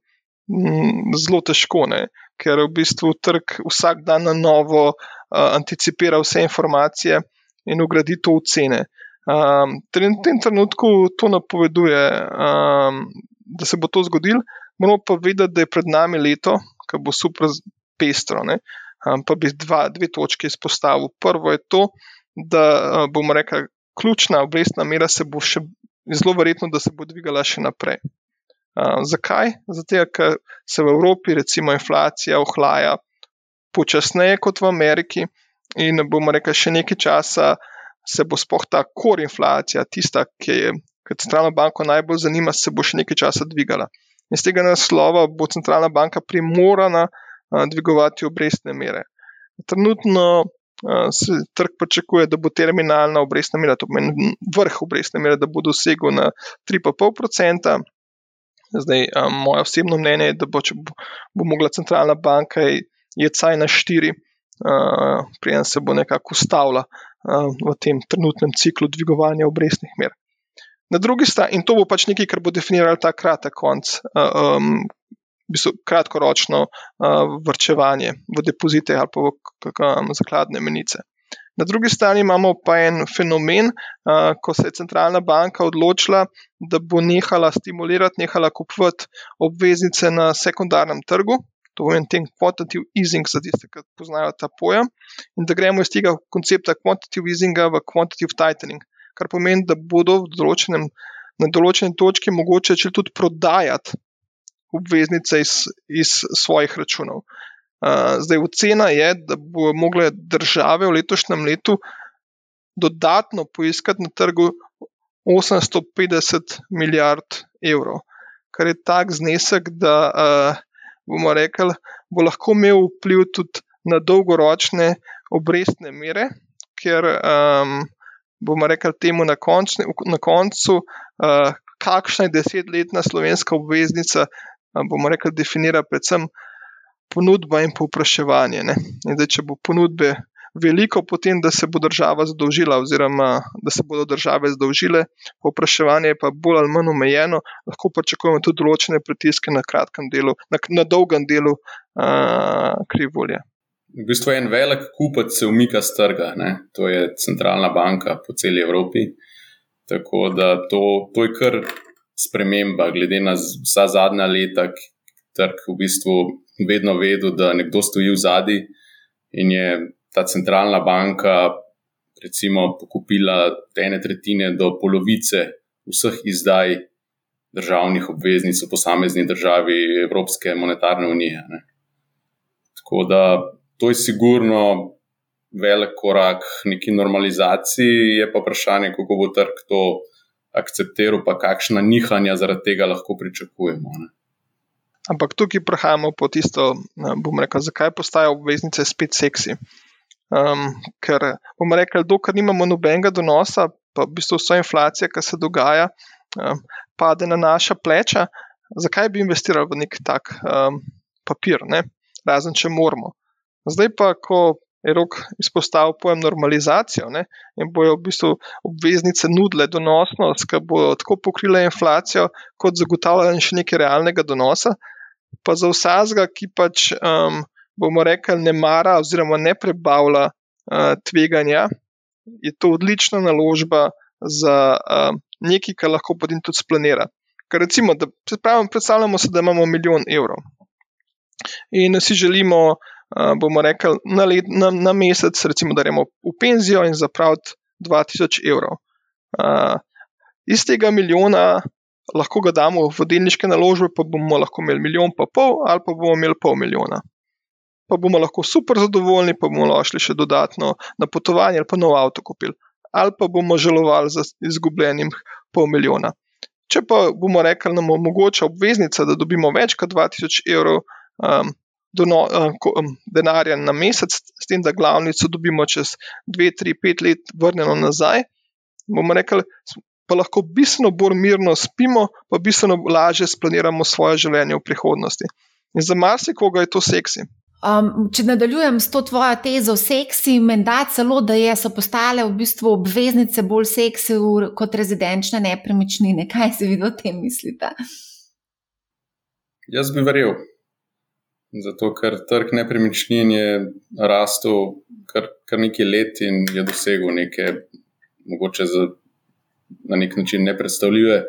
Mm, zelo težko, ne? ker v bistvu trg vsak dan na novo uh, anticipira vse informacije in ugradi to v cene. Um, v tem trenutku to napoveduje, um, da se bo to zgodilo, moramo pa vedeti, da je pred nami leto, ki bo super pestro. Um, pa bi dva, dve točke izpostavil. Prvo je to, da uh, bomo rekli, ključna obrestna mera se bo še zelo verjetno, da se bo dvigala še naprej. Zakaj? Zato, ker se v Evropi, recimo, inflacija ohlaja počasneje kot v Ameriki, in bomo rekli, še nekaj časa se bo spoh ta kor inflacija, tista, ki je, ki centralno banko najbolj zanima, se bo še nekaj časa dvigala. In z tega naslova bo centralna banka primorana dvigovati obrestne mere. Trenutno se trg pričakuje, da bo terminalna obrestna mera, to pomeni vrh obrestne mere, da bo dosegel na 3,5%. Zdaj, um, moje osebno mnenje je, da bo, če bo, bo mogla centralna banka je caj na 4, uh, preden se bo nekako ustavila uh, v tem trenutnem ciklu dvigovanja obrestnih mer. Na drugi strani, in to bo pač nekaj, kar bo definiral ta kratek konc, uh, um, bistvu kratkoročno uh, vrčevanje v depozite ali pa v um, zakladne menice. Na drugi strani imamo pa en fenomen, ko se je centralna banka odločila, da bo nehala stimulirati, nehala kupovati obveznice na sekundarnem trgu. To je ten quantitative easing, za tiste, ki poznajo ta pojem, in da gremo iz tega koncepta quantitative easinga v quantitative tightening, kar pomeni, da bodo določenem, na določeni točki mogoče tudi prodajati obveznice iz, iz svojih računov. Uh, zdaj, ocena je, da bo mogle države v letošnjem letu dodatno poiskati na trgu 850 milijard evrov, kar je tak znesek, da uh, bomo rekli, bo lahko imel vpliv tudi na dolgoročne obrestne mere, ker um, bomo rekli temu na, končne, na koncu, uh, kakšna je desetletna slovenska obveznica bomo rekli, definira predvsem ponudba in povpraševanje. Zdaj, če bo ponudbe veliko, potem da se bo država zadolžila, oziroma da se bodo države zadolžile, povpraševanje pa bolj ali manj omejeno, lahko pričakujemo tudi določene pritiske na kratkem delu, na, na dolgem delu krivulje. V bistvu je en velik kupec, se umika z trga, ne? to je centralna banka po celi Evropi. Tako da to, to je kar sprememba, glede na vsa zadnja leta, ki trg v bistvu vedno vedel, da nekdo stoji v zadnji in je ta centralna banka, recimo, pokupila ene tretjine do polovice vseh izdaj državnih obveznic v posamezni državi Evropske monetarne unije. Ne. Tako da to je sigurno. Velik korak k neki normalizaciji, je pa vprašanje, kako bo trg to akceptiral, pa kakšna nihanja zaradi tega lahko pričakujemo. Ne? Ampak tukaj prehajamo po tisto, bom rekel, zakaj postajajo obveznice spet seksi. Um, ker bomo rekli, dokler nimamo nobenega donosa, pa v bistvu vsa inflacija, ki se dogaja, um, pade na naša pleča, zakaj bi investirali v nek tak um, papir, ne? razen če moramo. Zdaj pa, ko je rok izpostavil pojem normalizacijo ne, in bojo v bistvu obveznice nudile donosnost, ki bo tako pokrila inflacijo, kot zagotavljala še nekaj realnega donosa. Pa za vsakega, ki pač um, bomo rekli, ne mara oziroma ne prebavlja uh, tveganja, je to odlična naložba za uh, nekaj, kar lahko potem tudi splanira. Ker recimo, da predstavljamo se, da imamo milijon evrov in si želimo bomo rekli, na, let, na, na mesec, recimo, da gremo v penzijo in zapraviti 2000 evrov. Uh, iz tega milijona lahko ga damo v delniške naložbe, pa bomo lahko imeli milijon pa pol, ali pa bomo imeli pol milijona. Pa bomo lahko super zadovoljni, pa bomo lahko šli še dodatno na potovanje ali pa nov avto kupili. Ali pa bomo želovali za izgubljenim pol milijona. Če pa bomo rekli, da nam omogoča obveznica, da dobimo več kot 2000 evrov, um, dono, uh, denarja na mesec, s tem, da glavnico dobimo čez 2, 3, 5 let vrnjeno nazaj, bomo rekli, pa lahko bistveno bolj mirno spimo, pa bistveno lažje splaniramo svoje življenje v prihodnosti. In za marsikoga je to seksi. Um, če nadaljujem s to tvojo tezo, seksi, menda celo, da je, so postale v bistvu obveznice bolj seksi kot rezidenčne nepremičnine. Kaj se vi o tem mislite? Jaz bi verjel, Zato, ker trg nepremičnin je rastel kar, kar nekaj let in je dosegel neke, mogoče za, na nek način nepredstavljive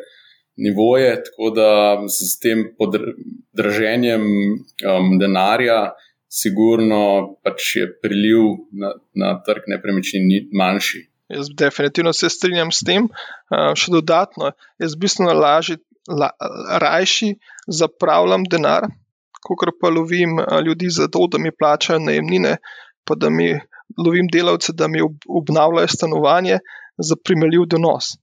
nivoje. Tako da s tem podraženjem um, denarja, sigurno pač je priliv na, na trg nepremičnin manjši. Jaz definitivno se strinjam s tem. Uh, še dodatno, jaz bistveno lažje, la, rajši zapravljam denar, kot pa lovim uh, ljudi za to, da mi plačajo najemnine, pa da mi lovim delavce, da mi ob, obnavljajo stanovanje za primerljiv donos,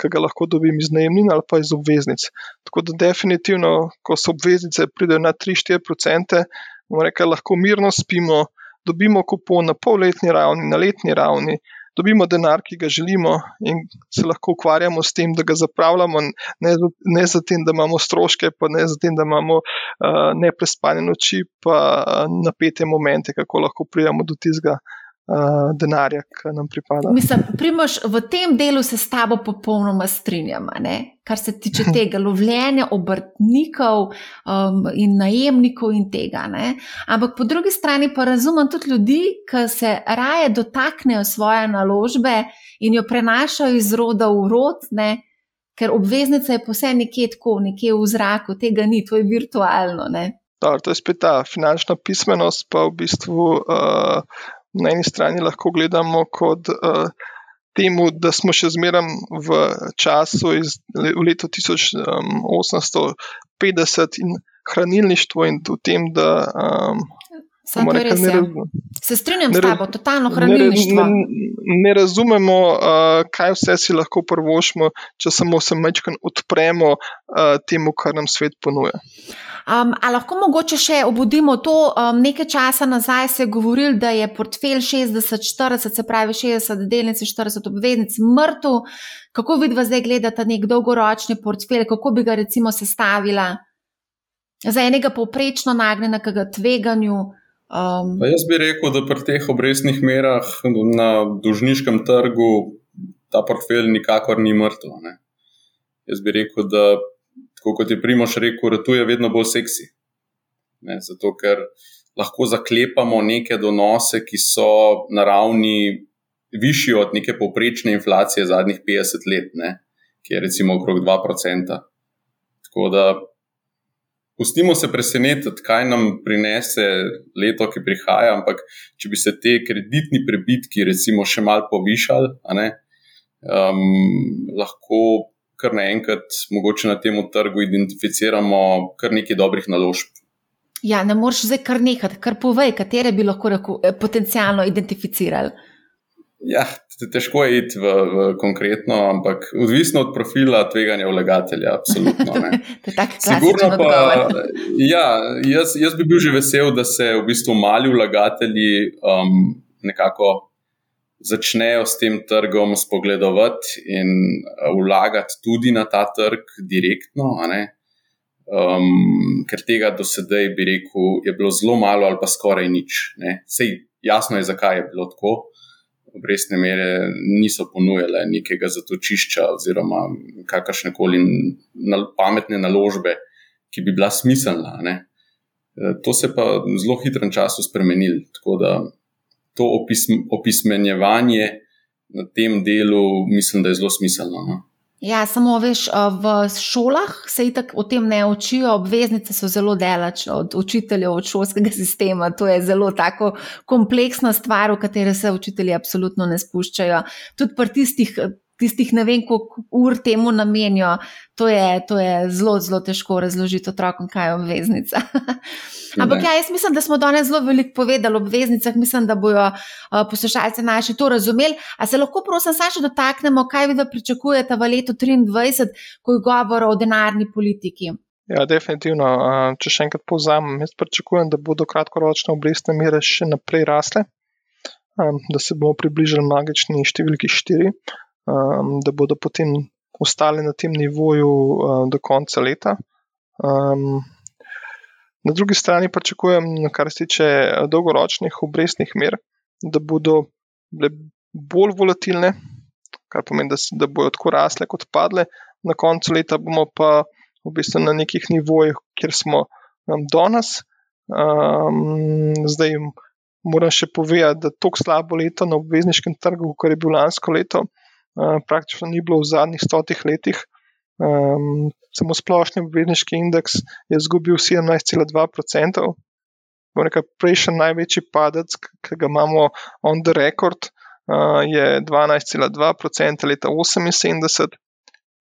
ki ga lahko dobim iz najemnin ali pa iz obveznic. Tako da definitivno, ko so obveznice pridejo na 3-4%, bomo rekli, lahko mirno spimo, dobimo kupon na polletni ravni, na letni ravni dobimo denar, ki ga želimo, in se lahko ukvarjamo s tem, da ga zapravljamo, ne, ne za tem, da imamo stroške, pa ne za tem, da imamo uh, neprespane noči, pa uh, napete momente, kako lahko pridemo do tistega uh, denarja, ki nam pripada. Mislim, primoš, v tem delu se s tabo popolnoma strinjam, kar se tiče tega lovljenja obrtnikov um, in najemnikov in tega. Ne? Ampak po drugi strani pa razumem tudi ljudi, ki se raje dotaknejo svoje naložbe in jo prenašajo iz roda v rod. Ne? Ker obveznica je posebej nekje tako, nekje v zraku, tega ni, to je virtualno. Da, to je spet ta finančna pismenost, pa v bistvu uh, na eni strani lahko gledamo kot uh, temu, da smo še zmeraj v času iz v letu 1850 in hranilništvo in v tem, da. Um, Rekel, res, ne, ja. Se strinjam ne, s tabo, totalno hranilništvo. Ne, ne, ne razumemo, uh, kaj vse si lahko prvošmo, če samo se mečkaj odpremo uh, temu, kar nam svet ponuja. Um, a lahko mogoče še obudimo to? Um, nekaj časa nazaj se je govorilo, da je portfelj 60-40, se pravi 60 delnic, 40 obveznic, mrtev. Kako vidva zdaj gledata nek dolgoročni portfelj, kako bi ga recimo sestavila za enega povprečno nagnjenega tveganju? Um, jaz bi rekel, da pri teh obrestnih merah na dužniškem trgu ta portfelj nikakor ni mrtev. Ne? Jaz bi rekel, da tako kot je Primoš rekel, da tu je vedno bolj seksi. Ne, zato, ker lahko zaklepamo neke donose, ki so na ravni višji od neke povprečne inflacije zadnjih 50 let, ne, ki je recimo okrog 2%. Tako da pustimo se presenetiti, kaj nam prinese leto, ki prihaja, ampak če bi se te kreditni prebitki recimo še mal povišali, ne, um, lahko kar naenkrat, mogoče na tem trgu, identificiramo kar nekaj dobrih naložb. Ja, ne moreš zdaj kar nekaj, kar povej, katere bi lahko rekel, eh, potencialno identificirali. Ja, težko je iti v, v konkretno, ampak odvisno od profila tveganja vlagatelja. Absolutno. to je tako Sigurno pa, ja, jaz, jaz bi bil že vesel, da se v bistvu mali vlagatelji um, nekako začnejo s tem trgom spogledovati in eh, vlagati tudi na ta trg direktno. Um, ker tega do sedaj, bi rekel, je bilo zelo malo ali pa skoraj nič. Ne? Sej jasno je, zakaj je bilo tako. Obrestne mere niso ponujale nekega zatočišča oziroma kakršne koli pametne naložbe, ki bi bila smiselna. Ne? Eh, to se pa v zelo hitrem času spremenilo. Tako da to opism, opismenjevanje na tem delu, mislim, da je zelo smiselno. No? Ja, samo veš, v šolah se itak o tem ne učijo, obveznice so zelo delač od učiteljev, od šolskega sistema. To je zelo tako kompleksna stvar, v katero se učitelji absolutno ne spuščajo. Tudi pri tistih tistih ne vem, koliko ur temu namenijo, to je, to je zelo, zelo težko razložiti otrokom, kaj je obveznica. Ampak ja, jaz mislim, da smo danes zelo veliko povedali o obveznicah, mislim, da bojo uh, poslušalci naši to razumeli. A se lahko, prosim, samo še dotaknemo, kaj vi pričakujete v letu 2023, ko je govor o denarni politiki. Ja, definitivno. Če še enkrat povzamem, jaz pričakujem, da bodo kratkoročne obrestne mere še naprej rasle, da se bomo približali magični številki 4 um, da bodo potem ostali na tem nivoju uh, do konca leta. Um, na drugi strani pa čakujem, kar se tiče uh, dolgoročnih obrestnih mer, da bodo bile bolj volatilne, kar pomeni, da, da bodo tako rasle kot padle. Na koncu leta bomo pa v bistvu na nekih nivojih, kjer smo um, danes. Um, zdaj moram še povedati, da je tako slabo leto na obvezniškem trgu, kot je bilo lansko leto. Eh, praktično ni bilo v zadnjih stotih letih. Um, samo splošni obvezniški indeks je izgubil 17,2%. Prejšnji največji padec, ki ga imamo on the record, uh, je 12,2% leta 1978.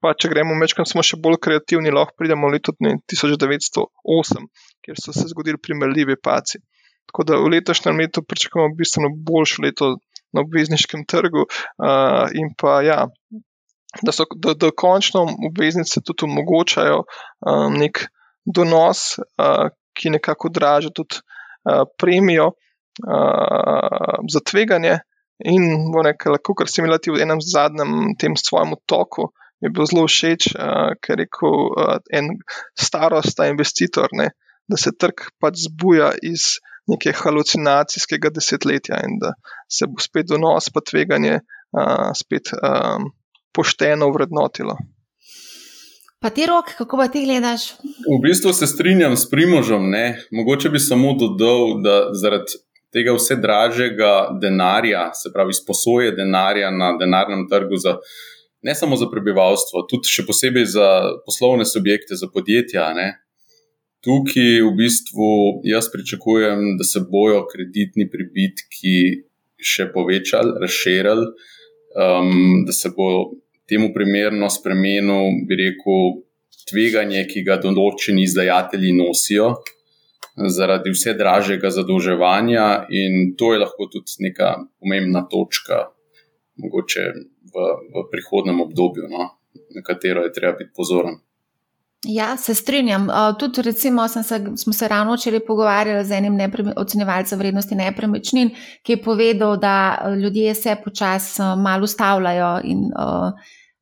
Pa če gremo mečkam, smo še bolj kreativni, lahko pridemo leto 1908, kjer so se zgodili primerljivi paci. Tako da v letošnjem letu pričakujemo bistveno boljše leto na obvezniškem trgu uh, in pa ja. Da so da, da končno obveznice tudi omogočajo um, nek donos, uh, ki nekako odraža tudi uh, premijo uh, za tveganje. In rekel, kar sem imel v enem zadnjem tem svojem toku, mi je bilo zelo všeč, uh, ker je rekel uh, en starosta investitor, ne, da se trg pač zbuja iz neke halucinacijskega desetletja in da se bo spet donos pa tveganje uh, spet um, pošteno vrednotilo. Pa ti rok, kako pa ti gledaš? V bistvu se strinjam s primožom. Ne? Mogoče bi samo dodal, da zaradi tega vse dražjega denarja, se pravi, sposoje denarja na denarnem trgu, za, ne samo za prebivalstvo, tudi še posebej za poslovne subjekte, za podjetja. Ne? Tukaj v bistvu jaz pričakujem, da se bojo kreditni pribitki še povečali, razširili, um, da se bo temu primerno spremenil, bi rekel, tveganje, ki ga določeni izdajatelji nosijo zaradi vse dražjega zadolževanja, in to je lahko tudi neka pomembna točka, mogoče v, v prihodnem obdobju, no, na katero je treba biti pozoren. Ja, se strinjam. Tudi, recimo, se, smo se ravno včeraj pogovarjali z enim ocenjevalcem vrednosti nepremičnin, ki je povedal, da ljudje se počasi malo ustavljajo in uh,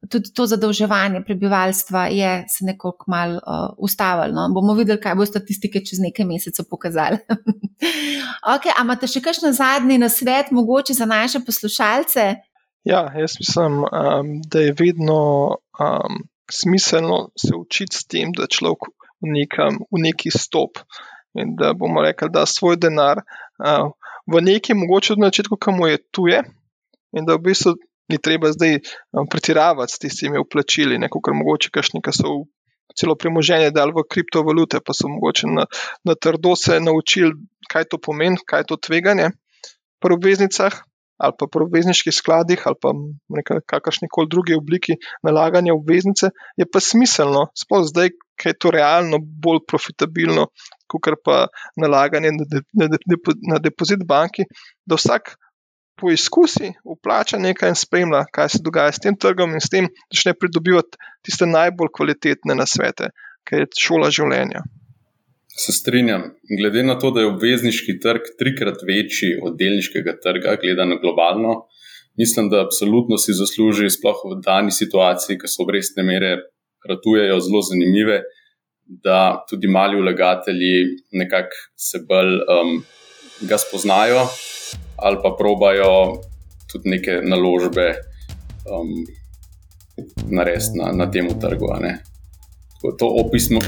tudi to zadolževanje prebivalstva je se nekoliko malo uh, ustavilo. No? Bomo videli, kaj bo statistike čez nekaj mesecev pokazali. okay, Ampak imate še kakšen zadnji nasvet, mogoče za naše poslušalce? Ja, jaz mislim, um, da je vedno. Um, smiselno se učiti s tem, da človek v, nekam, v neki stop. In da bomo rekli, da svoj denar uh, v neki, mogoče od začetka, kam je tuje, in da v bistvu ni treba zdaj pretiravati s tistimi vplačili, neko kar mogoče kašni, ki so celo premoženje dal v kriptovalute, pa so mogoče na, na trdo se naučili, kaj to pomeni, kaj to tveganje. Pri obveznicah ali pa pri obvezniških skladih, ali pa kakršni koli drugi obliki nalaganja obveznice, je pa smiselno, sploh zdaj, ker je to realno bolj profitabilno, kot pa nalaganje na, de, na, de, na depozit banki, da vsak poizkusi, uplača nekaj in spremlja, kaj se dogaja s tem trgom in s tem začne pridobivati tiste najbolj kvalitetne nasvete, ker je šola življenja. Se strinjam. Glede na to, da je obvezniški trg trikrat večji od delniškega trga, gledano globalno, mislim, da absolutno si zasluži, sploh v dani situaciji, ko so obrestne mere ratujejo zelo zanimive, da tudi mali vlagatelji nekako se bolj um, ga spoznajo ali pa probajo tudi neke naložbe um, narediti na, na tem trgu. To opismo,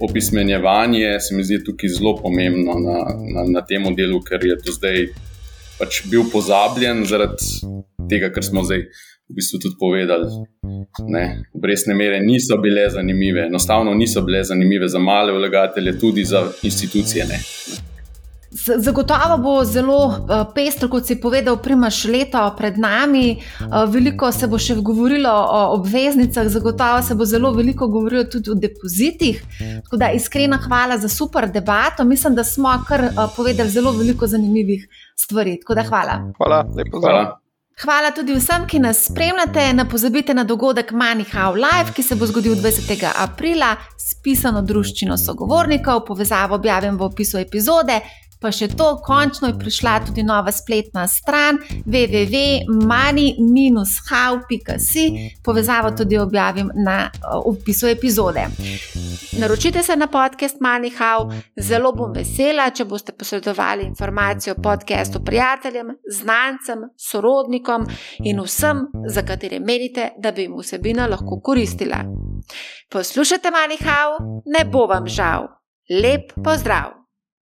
opismenjevanje se mi zdi tukaj zelo pomembno na, na, na tem delu, ker je to zdaj pač bil pozabljen zaradi tega, kar smo zdaj v bistvu tudi povedali. Obrestne mere niso bile zanimive, enostavno niso bile zanimive za male vlagatelje, tudi za institucije. Ne. Zagotovo bo zelo eh, pestro, kot si povedal, primaš leto pred nami. Eh, veliko se bo še govorilo o obveznicah, zagotovo se bo zelo veliko govorilo tudi o depozitih. Tako da iskrena hvala za super debato. Mislim, da smo kar eh, povedali zelo veliko zanimivih stvari. Tako da hvala. Hvala, lepo hvala. Hvala tudi vsem, ki nas spremljate. Ne pozabite na dogodek Manihau Live, ki se bo zgodil 20. aprila s pisano druščino sogovornikov. Povezavo objavim v opisu epizode. Pa še to, končno je prišla tudi nova spletna stran www.mani-how.si, povezavo tudi objavim na opisu epizode. Naročite se na podcast MoneyHow, zelo bom vesela, če boste posredovali informacijo o podkastu prijateljem, znancem, sorodnikom in vsem, za katere menite, da bi jim vsebina lahko koristila. Poslušajte MoneyHow, ne bo vam žal. Lep pozdrav!